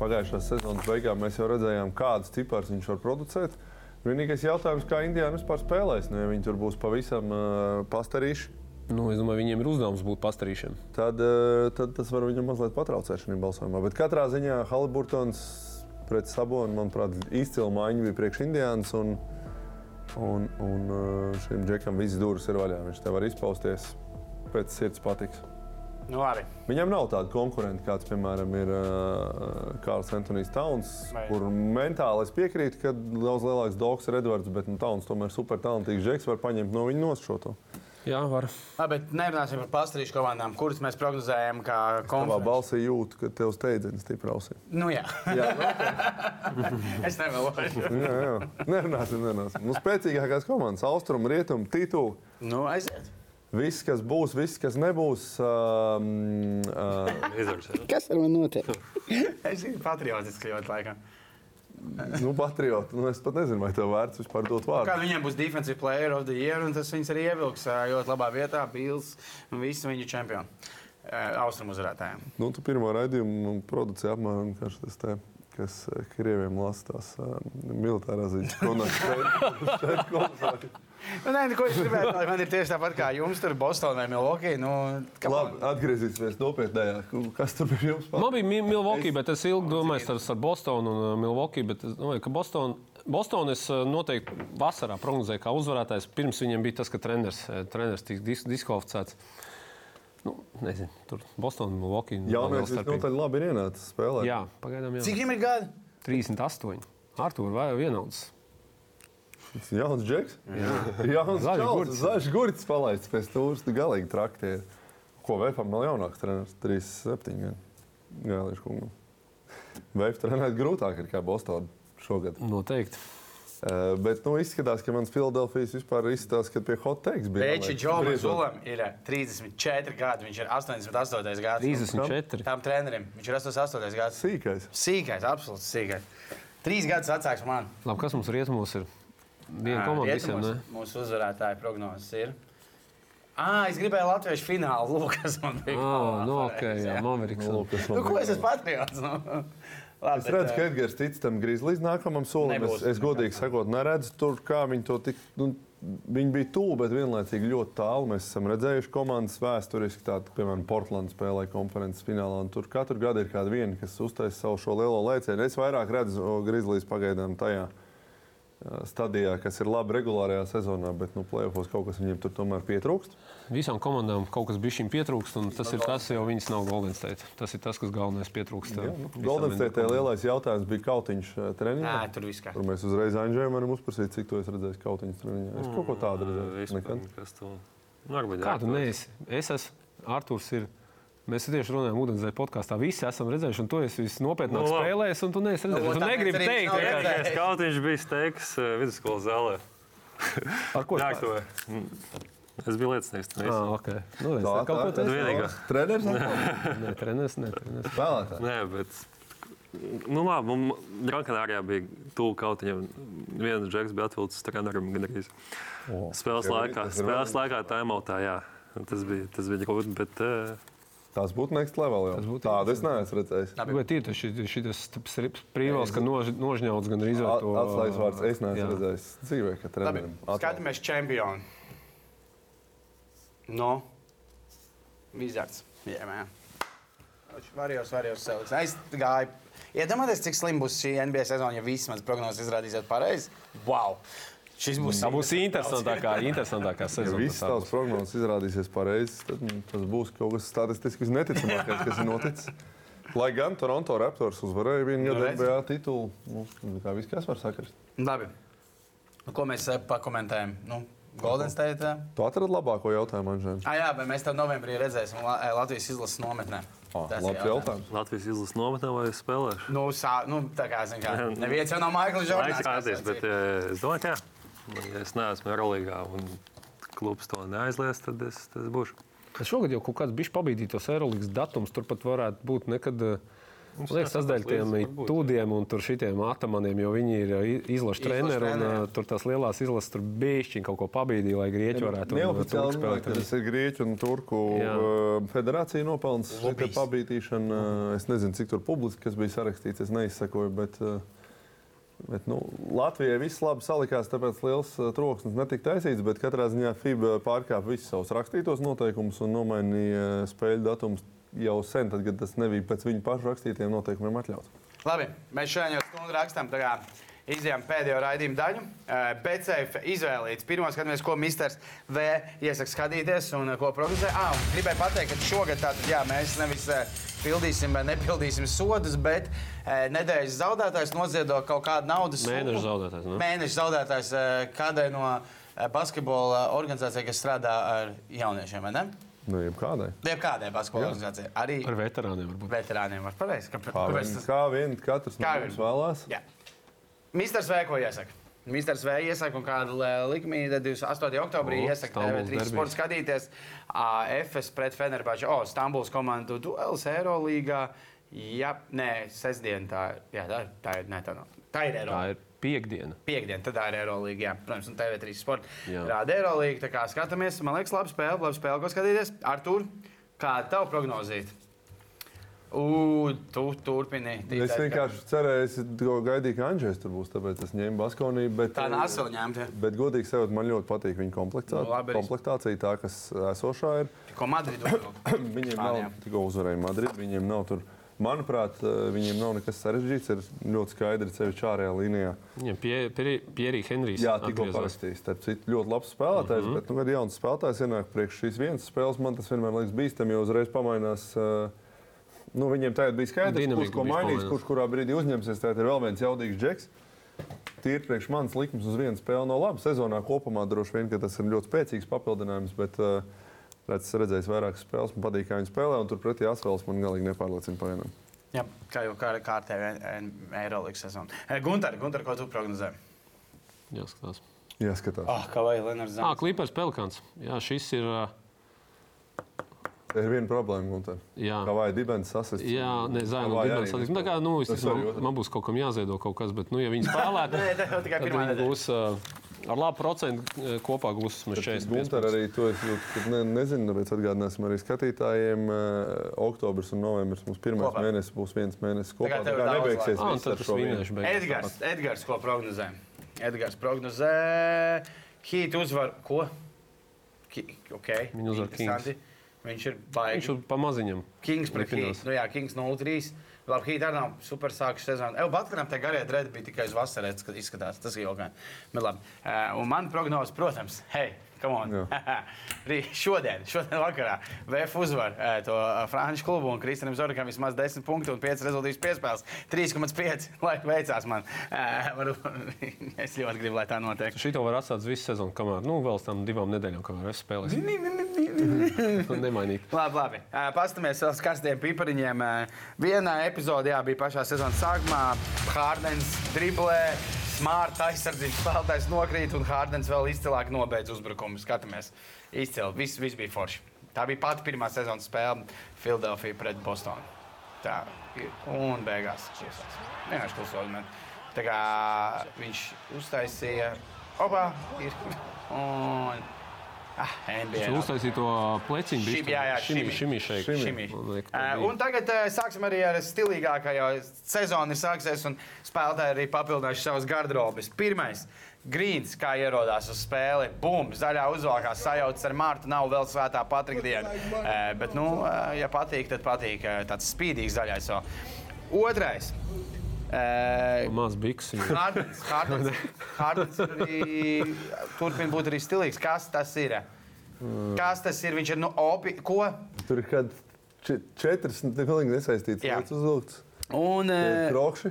pagājušās sezonas beigām mēs jau redzējām, kādas ciparas viņš var producēt. Vienīgais jautājums, kā Indijāna vispār spēlēs, nu, ja viņi tur būs pavisam uh, pastarīši.
Nu, es domāju, viņiem ir uzdevums būt pastarīšiem.
Tad, uh, tad tas var viņam mazliet patraucēt šajā balsojumā. Bet katrā ziņā Haliburtons pret Sabonu, manuprāt, izcila maiņa bija priekš Indijānas. Un, un, un šim džekam viss durvis ir vaļā. Viņš te var izpausties pēc sirds patiks.
Nu, labi.
Viņam nav tāda konkurenta, kāds, piemēram, ir uh, Kārls Antonius Tauns, Vai. kur mentāli es piekrītu, ka daudz lielāks doks ir Edvards, bet nu, Tauns tomēr super talantīgs žeks var paņemt no viņa nosšoto.
Jā, var.
Labi, bet nerunāsim par pastāvīšu komandām, kuras mēs prognozējam, kā konferences.
Savā balsī jūtu, ka tev steidzams stipri ausī.
Nu, jā. jā nu, es nevēlošu.
jā, jā. Nerunāsim, nerunāsim. Nu, spēcīgākās komandas, austrumu, rietumu, titulu.
Nu, aiziet.
Viss, kas būs, viss, kas nebūs. Um,
uh, kas ar mani notiek? es esmu patriotisks ļoti laikam.
nu, patrioti. Nu, es pat nezinu, vai tev vērts vispār dot vārdu.
Kā viņiem būs Defensive Player of the Year, un tas viņus arī ievilks ļoti labā vietā. Bils un visi viņu čempioni. Austrumu uzvarētājiem.
Nu, tu pirmo raidījumu producēji apmēram tas te kas krieviem lasa tās uh, militārās ziņas.
Nu, nē, ko es gribēju pateikt, man ir tieši tāpat kā jums, tur Bostonā vai Milvokī. Nu,
Labi, atgriezīsimies nopietnējā. Kas tur bija jums?
Man bija Milvokī, bet es ilgi domāju ar, ar Bostonu un uh, Milvokī, bet es domāju, ka Boston, Boston es uh, noteikti vasarā prognozēju kā uzvarētājs. Pirms viņiem bija tas, ka treneris, uh, treneris tika dis diskvalificēts. Nu, nezinu, tur Bostonā, Milvokī.
Jā, mēs visnotaļ labi ir ienācis spēlēt.
Jā, pagaidām jā.
Cik viņam ir gadi?
38. Artur, vai vienauds?
Jauns džeks. Jā, jauns čals. Zaļš gurķis palaists pēc stūres. Galīgi traktie. Ko Vēfam vēl jaunāks treneris? 37 gāliešu kungam. Vēf trenēt grūtāk ir kā Bostonā šogad.
Noteikti.
Uh, bet nu, izskatās, ka mans Filadelfijas vispār izskatās, ka pie hot takes bija.
Beči Džomas Zulam ir 34 gadi, viņš ir 88 gads.
34.
Tam trenerim, viņš ir 88 gads.
Sīkais.
Sīkais, absolūti sīkais. Trīs gadus vecāks man.
Labi, kas mums rietumos ir? Viena komanda visiem,
mūsu, mūsu uzvarētāja prognozes ir Ah, es gribēju Latvijas finālu. Lūk, kas man bija.
Ah, nu, ok,
pareizi,
jā, Mavericks.
Nu, lūk, kas
Nu,
man
ko
bija.
es esmu patriots? Nu? Labi,
Es redzu, ka Edgars tic tam grīz līdz nākamajam solim. Es, es godīgi sakot, neredzu tur, kā viņi to tik. Nu, Viņi bija tuvu, bet vienlaicīgi ļoti tālu. Mēs esam redzējuši komandas vēsturiski, tādu, piemēram, Portlandā spēlēja konferences finālā. un Tur katru gadu ir kāda viena, kas uztaisa savu šo lielo lēcienu. Es vairāk redzu Grizzlies pagaidām tajā stadijā, kas ir labi regulārajā sezonā, bet nu, plēsofos kaut kas viņiem tur tomēr pietrūkst.
Visām komandām kaut kas bija šim pietrūkst, un tas ir tas, jo viņas nav Golden State. Tas ir tas, kas galvenais pietrūkst.
Jā, nu, Golden State lielais jautājums bija kautiņš ā, treniņā.
Nē, tur viss kārtībā.
mēs uzreiz Anģēlam varam uzprasīt, cik to es redzēju kautiņas treniņā. Es kaut ko tādu redzēju.
Vispār,
Nekad.
kas to nu, varbūt
Kā tu neesi? Es esmu Arthurs. Ir. Mēs tieši runājam, ūdenzēļa podkāstā. Visi esam redzējuši, un tu esi visnopietnāk
Nu, labi.
spēlējis, un tu neesi redzējis.
Nu,
Tu negribi teikt, ka.
Es kaut viņš bija steiks eh, vidusskolas zālē.
ar ko
Jā, to. Mm. Es biju liecinieks. visam.
Ah, okay. nu, redz,
Tā,
kaut ko
tā,
tādu.
vienīgā.
Treneris
Nē, treneris, nē, treneris.
spēlētājs.
Nē, bet. Nu, labi, mums Grankanārijā bija tuvu kaut viņam. Viens džeks bija atvilcis trenerim gan arī. Spēles
jā,
laikā,
tas
spēles laikā timeoutā, jā. Tas bija, tas bija grūti, bet eh,
Tas būtu next level. Jau.
Tas būtu
Tādu es neesmu redzējis.
Bet ir tas šis prīvals, ka nož, nožņauts gan arī ar to.
Atslēgas vārds es neesmu
Jā.
redzējis dzīvē, ka trenerim.
skatāmies čempionu. No. Vizards. Jā, man. Varijos, varijos selekts. Aizgāju. Iedomājieties, cik slim būs šī NBA sezona, ja visas manas prognozes izrādīsies pareizi. Wow! Šis būs.
Tā būs interesantākā, interesantākā
Ja
sezona.
viss tavs prognozes izrādīsies pareizs, tad nu, tas būs kaut kas statistiski visneticamākais, kas ir noticis. Lai gan Toronto Raptors uzvarēja vienu
Nu,
gadu
redz.
NBA titulu, nu, kā viss kas var sakrist.
Labi. Nu, Ko mēs eh, pakomentējam? Nu, Golden State. eh?
Tu atradi labāko jautājumu, Anžēn.
Ah, jā, bet mēs tam novembrī redzēsim eh, Latvijas izlases nometnē. Tas ir
jautājums.
Latvijas izlases nometnē vai spēlēšu?
Nu, sā, nu, tā kā, zin kā, neviens jau nav Maikls
eh, es domāju, ka jā. Ja es neesmu Eurolīgā un klubs to neaizlies, tad es, tad es būšu.
Tas šogad jau kaut kāds bijis pabīdītos aerolīgas datums. Turpat varētu būt nekad. eh, Man liekas, tas dēļ tiem tūdiem un tur šitiem atamaniem, jo viņi ir eh, izlaša treneri un eh, tur tās lielās izlases tur bišķiņ kaut ko pabīdīja, lai grieķi varētu.
Neoficiāli
spēlēt.
tas ir Grieķu un Turku
Jā.
federācija nopelns šī. Uh, Es nezinu, cik tur publiski kas bija sarakstīts, es neizsakoju, bet, uh, bet nu, Latvijai viss labi salikās, tāpēc liels uh, troksnis netika taisīts, bet katrā ziņā FIBA pārkāpa visus savus rakstītos noteikumus un nomainīja uh, spēļu datumus jau sen, tad, kad tas nebija pēc viņu pašu rakstītiem noteikumiem atļauts.
Labi, mēs šodien jau stundu rakstām. Izjām pēdējo raidījumu daļu. BCF izvēlīts. Pirmā skatāmies, ko Misters V iesaka skatīties un ko prognozē. Ah, gribēju pateikt, ka šogad tātad, jā, mēs nevis pildīsim vai nepildīsim sodus, bet nedēļas zaudētājs noziedo kaut kādu naudas summu.
Mēneša zaudētājs, ne?
Mēneša zaudētājs kādai no basketbola organizācijām, kas strādā ar jauniešiem. vai ne?
Nu, jebkādai.
Jebkādai basketbola organizācijai. Arī
Ar veterāniem varbūt.
veterāniem var pareizi. Kāpēc?
Kā vien,
tas-
kā vien katrs no mums vēlās.
Jā. Misters V, ko iesaka? Misters V iesaka un kādu likmi 28. oktobrī
O,
iesaka
Stambuls
TV3
derbijs.
sports skatīties. A, FS pret Fenerbahču. O, Stambuls komandu duels Eirolīgā. Jā, nē, sestdien tā. Jā, tā, tā ir. Nē, tā, nav. tā ir Eirolīga.
ir piekdiena.
Piektdien, tad tā ir Eirolīga. Jā, protams, un TV3 sports. Rāda Eirolīga. Tā kā skatāmies, man liekas, labi spēle, labi spēle, ko skatīties. Artur, kāda tavu prognozīt? U, tu turpini.
Es
ticēt, ka-
vienkārši cerēju, es to gaidīju, ka Andrzejs tur būs, tāpēc es ņēmu Baskoniju. Bet,
Tā nāc vēl ņemt.
Bet, godīgi sakot, man ļoti patīk viņa komplektācija.
Nu, labi
komplektācija tā, kas esošā ir.
Ko Madridu?
Viņiem nav tikko uzvarēja Madrid, viņiem nav tur. Manuprāt, eh, viņiem nav nekas sarežģīts. Ir ļoti skaidri ceļš ārējā līnijā.
Viņam Pierija Henrijs.
Jā, tikko parastīs. Starp citu, ļoti labs spēlētājs, mm -hmm. bet, nu, kad jauns spēlētājs ienāk priekš šīs vienas spēles, man tas vienmēr liekas bīstami, jo uzreiz pamainās. Uh, Nu, viņiem tagad bija skaidrs, kurš ko mainīs, kurš kurā brīdī uzņemsies. Tagad ir vēl viens jaudīgs džeks. Tīri priekš manis likums uz vienu spēli nav labi. Sezonā kopumā droši vien ka tas ir ļoti spēcīgs papildinājums, bet uh, redz, redzējis vairākas spēles, man patīk, kā viņi spēlē, un turpretī Asvēls man galīgi nepārliecina pa vienam.
Jā, kā jau kā kārtējā Eirolandes sezona. Gunter, Gunter, ko tu prognozē?
Jāskatās.
Jāskatās.
Ah, kā vai Lenārs
Ah,
Zemants?
Klipers Pelikāns. Jā, šis ir. ā,
Ir viena problēma, Gunter.
Jā.
Kā vai dibens sasist?
Jā, ne,
Kavai
Dibens
arī
satiks. Nu, tā kā, nu, es,
Tas
man, man būs kaut kam jāziedo kaut kas, bet, nu, ja viņi
tā jau tikai
tad
pirmā
viņi būs uh, Ar labu procentu kopā gūsim 45.
Gunter, arī to es jūtu, ne, nezinu, tāpēc atgādināsim arī skatītājiem. Uh, oktobris un novembris mums pirmais
Kopā.
mēnesis būs viens mēnesis kopā. Tā kā
daudz
nebeigsies
Ah,
viss
tad
ar
tas
šo vienu.
Edgars, Edgars, ko prognozē? Edgars prognozē Hīt uzvaru. Ko? Ki, okay.
Viņu uzvar
Interesanti. Viņš ir baigts.
Viņš ir pa maziņam.
Kings pret. Heat. Nu, jā, Kings 0-3. Labi, Heat arī nav super sākuši sezonu. Evo, Batkaram te garie drēdi bija tikai uz vasaras, kad izskatās. Tas ir jau gan. Uh, un man prognoze, protams, hei, šodien, šodien vakarā VF uzvar to Franču klubu un Kristinam Zorikam vismaz 10 punktu un 5 rezultātus piespēles. 3,5 lai veicās man. Varu, es ļoti gribu, lai tā notiek.
Šito var atstāt visu sezonu, kamēr, nu, vēl tam divām nedēļām, kamēr es spēlēšu. Nemainīgi.
Labi, labi. Uh, Paskatāmies uz karstiem pipariņiem. Vienā epizodē bija pašā sezonas sākumā. Hārdens driblē, smārta aizsardzības spēlētājs nokrīt un Hārdens vēl izcilāk nobeidz uzbrukumu. Skatāmies, izcili. Viss, viss bija forši. Tā bija pati pirmā sezonas spēle Filadelfija pret Bostonu. Tā. Un beigās klusās. Vienkārši man. Tā kā viņš uztaisīja. Opa! Ir. Un. Ah.
Viņš uztaisīja to pleciņu.
Šim, jā, jā,
šim, šim,
Uh,
bija.
un tagad uh, sāksim arī ar stilīgāko, jo sezona ir sākusies un spēlētāji arī papildinājuši savas garderobes. Pirmais. Grīns, kā ierodās uz spēli, bum, zaļā uzvalkās sajaucas ar Mārtu. Nav vēl svētā Patrika diena. Uh, bet, nu, ja patīk, tad patīk. Tāds spīdīgs zaļais. Otrais. Uh,
Maz biks.
Hārdens. Turpina būt arī stilīgs. Kas tas ir? Kas tas ir? Viņš ir no opi. Ko?
Tur ir kādi če- četras ne- pilnīgi nesaistītas
Jā.
lietas uzvilktas.
Un uh,
Krokši,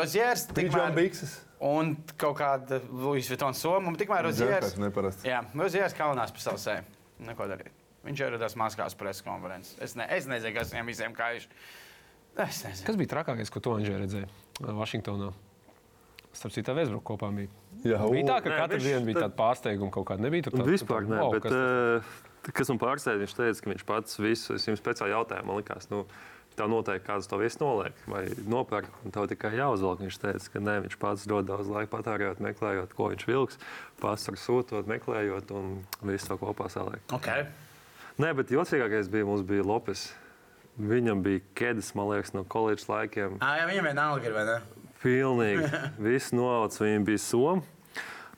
Rozjērs.
pīdžām bikses.
Un kaut kāda Luisa Vitona soma. Un tikmēr Rozjērs. Jā, Rozjērs kaunās par savu sēju. Neko darīt. Viņš ieradās maskās preses konferences. Es, ne, es nezinu, kas viņiem visiem kājuši. Es nezinu.
Kas bija trakākais, ko tu Anģē redzēji Vašingtonā? Starp citu, Vēsbruka kopā bija.
Jā,
Bija tā, ka
Nē,
katru
viņš
dienu bija tāda pārsteiguma kaut kāda. Nebija tur
Un
tāda
Vispār nē,
wow,
bet
kas tas-
kas, man pārsteidza, viņš teica, ka viņš pats visu, es jums pēc tā jautājumu, man likās, nu, tev noteikti kāds to visu noliek vai nopērk, un tev tikai jāuzvelk. Viņš teica, ka nē, viņš pats ļoti daudz laika patērējot, meklējot, ko viņš vilks, pasaku sūtot, meklējot un visu to kopā saliek.
Okay.
Nē, bet jocīgākais bija, mums bija Lopes. Viņam bija ķēdes, man liekas, no koledžas laikiem.
Ah, jā, viņam vienalga ir, vai ne?
Pilnīgi. Viss novāc, viņam bija soma.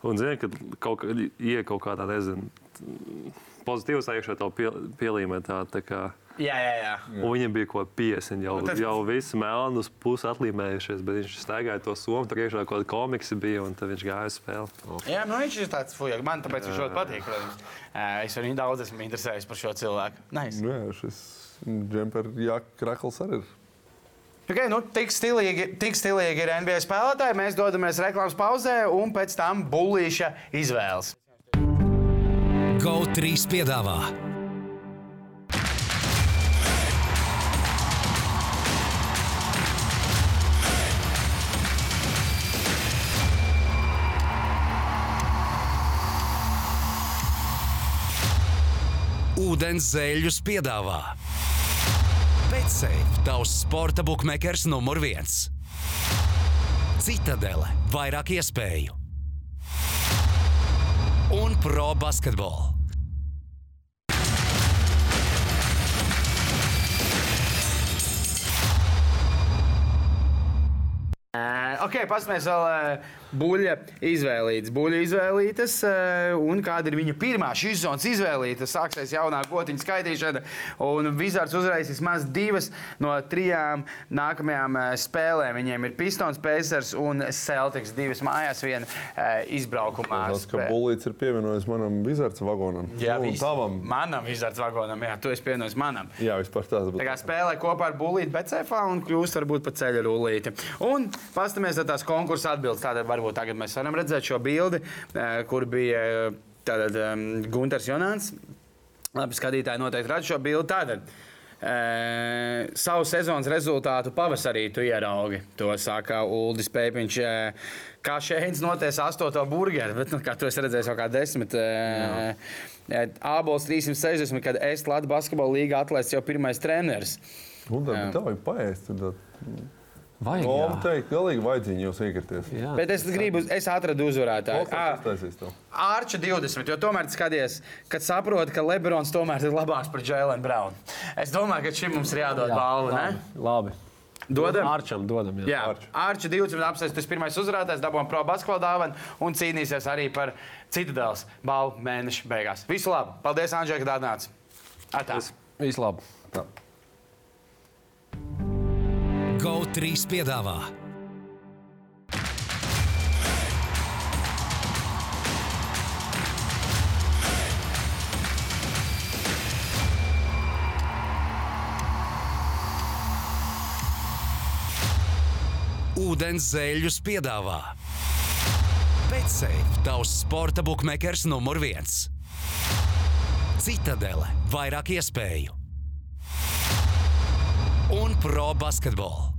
Un, zini, kad kaut kā ienāk kaut kādā, nezinu, pozitīvā iekšā to pie, pielīmē tā, tā kā.
Jā, jā, jā.
Un viņam bija kaut kāda 50, jau,
tad-
jau visi melni uz pusi atlīmējušies, bet viņš staigāja to somu, tur iekšā kaut kāda komiksa bija, un tad viņš gāja uz spēli.
Jā, nu viņš ir tāds fuck. Man tāpēc viņš ļoti patīk. Protams. Es arī daudz esmu interesējies par šo cilvēku. Nice.
Nu, jā, šis džempers, jā, krakls arī ir.
Okay, nu, tik, stilīgi, tik stilīgi ir NBA spēlētāji. Mēs dodamies reklāmas pauzē un pēc tam bullīša izvēles.
GO3 piedāvā Ūdens zēļus piedāvā Betsafe, tavs sporta buklets numur viens. Citadele, vairāk iespēju un pro basketbolu.
Ok, paskatieties, vēl uh, buļļa izvēlītas. Buļļa izvēlītas, uh, un kāda ir viņa pirmā šīs zonas izvēlīta. Sāksies jaunā gotiņa skaitīšana, un Vizards uzvarēs vismaz divas no trijām nākamajām uh, spēlēm. Viņiem ir Pistons, Pacers un Celtics. Divas mājās, viena izbraukumā.
Tas, ka. Bulīts ir pievienojis manam vizards vagonam.
Jā,
nu, tavam.
Manam Vizards vagonam, jā, tu esi pievienojis manam.
Jā, vispār tāds
Tā kā spēlē kopā ar Bulītu Becefā un kļūst varbūt pa ceļa rullīti. Un pastamies ar tās konkursa atbildes. Tātad varbūt tagad mēs varam redzēt šo bildi, eh, kur bija eh, tātad, um, Gunters Jonāns. Labi, skatītāji noteikti redz šo bildi. Tātad, E, savu sezonas rezultātu pavasarī tu ieraugi. To saka Uldis Pēpiņš. E, kā Šeins noties astoto burgeru, bet, nu, kā tu esi redzējis, jau kā desmit. E, e, Ābols 360, kad es Latvijas basketbola līgā atlaists jau pirmais treneris.
Un tad tā vajag paēst. Tad,
Vajag,
Loma
jā.
teikt, galīgi vajadzīgi jūs iekrities.
Jā.
Bet es gribu, es atradu uzvarētāju. Ārča 20, jo tomēr skaties, kad saproti, ka Lebrons tomēr ir labāks par Jēlenu Braunu. Es domāju, ka šim mums ir jādod balva. ne?
Labi.
Dodam?
Arčam dodam. Jā.
Jā, Ārča 20 apsēstas, tas pirmais uzvarētājs, dabūjām pro basketbalu dāvanu un cīnīsies arī par citadēlas balvu mēneša beigās. Visu labu! Paldies, Andrzej, ka atnāci! Atā.
Vislabāk.
Tā.
GO3 piedāvā. Ūdens zēļus piedāvā. Betsafe, tavs sporta buklets numur viens. Citadele, vairāk iespēju un pro basketbolu.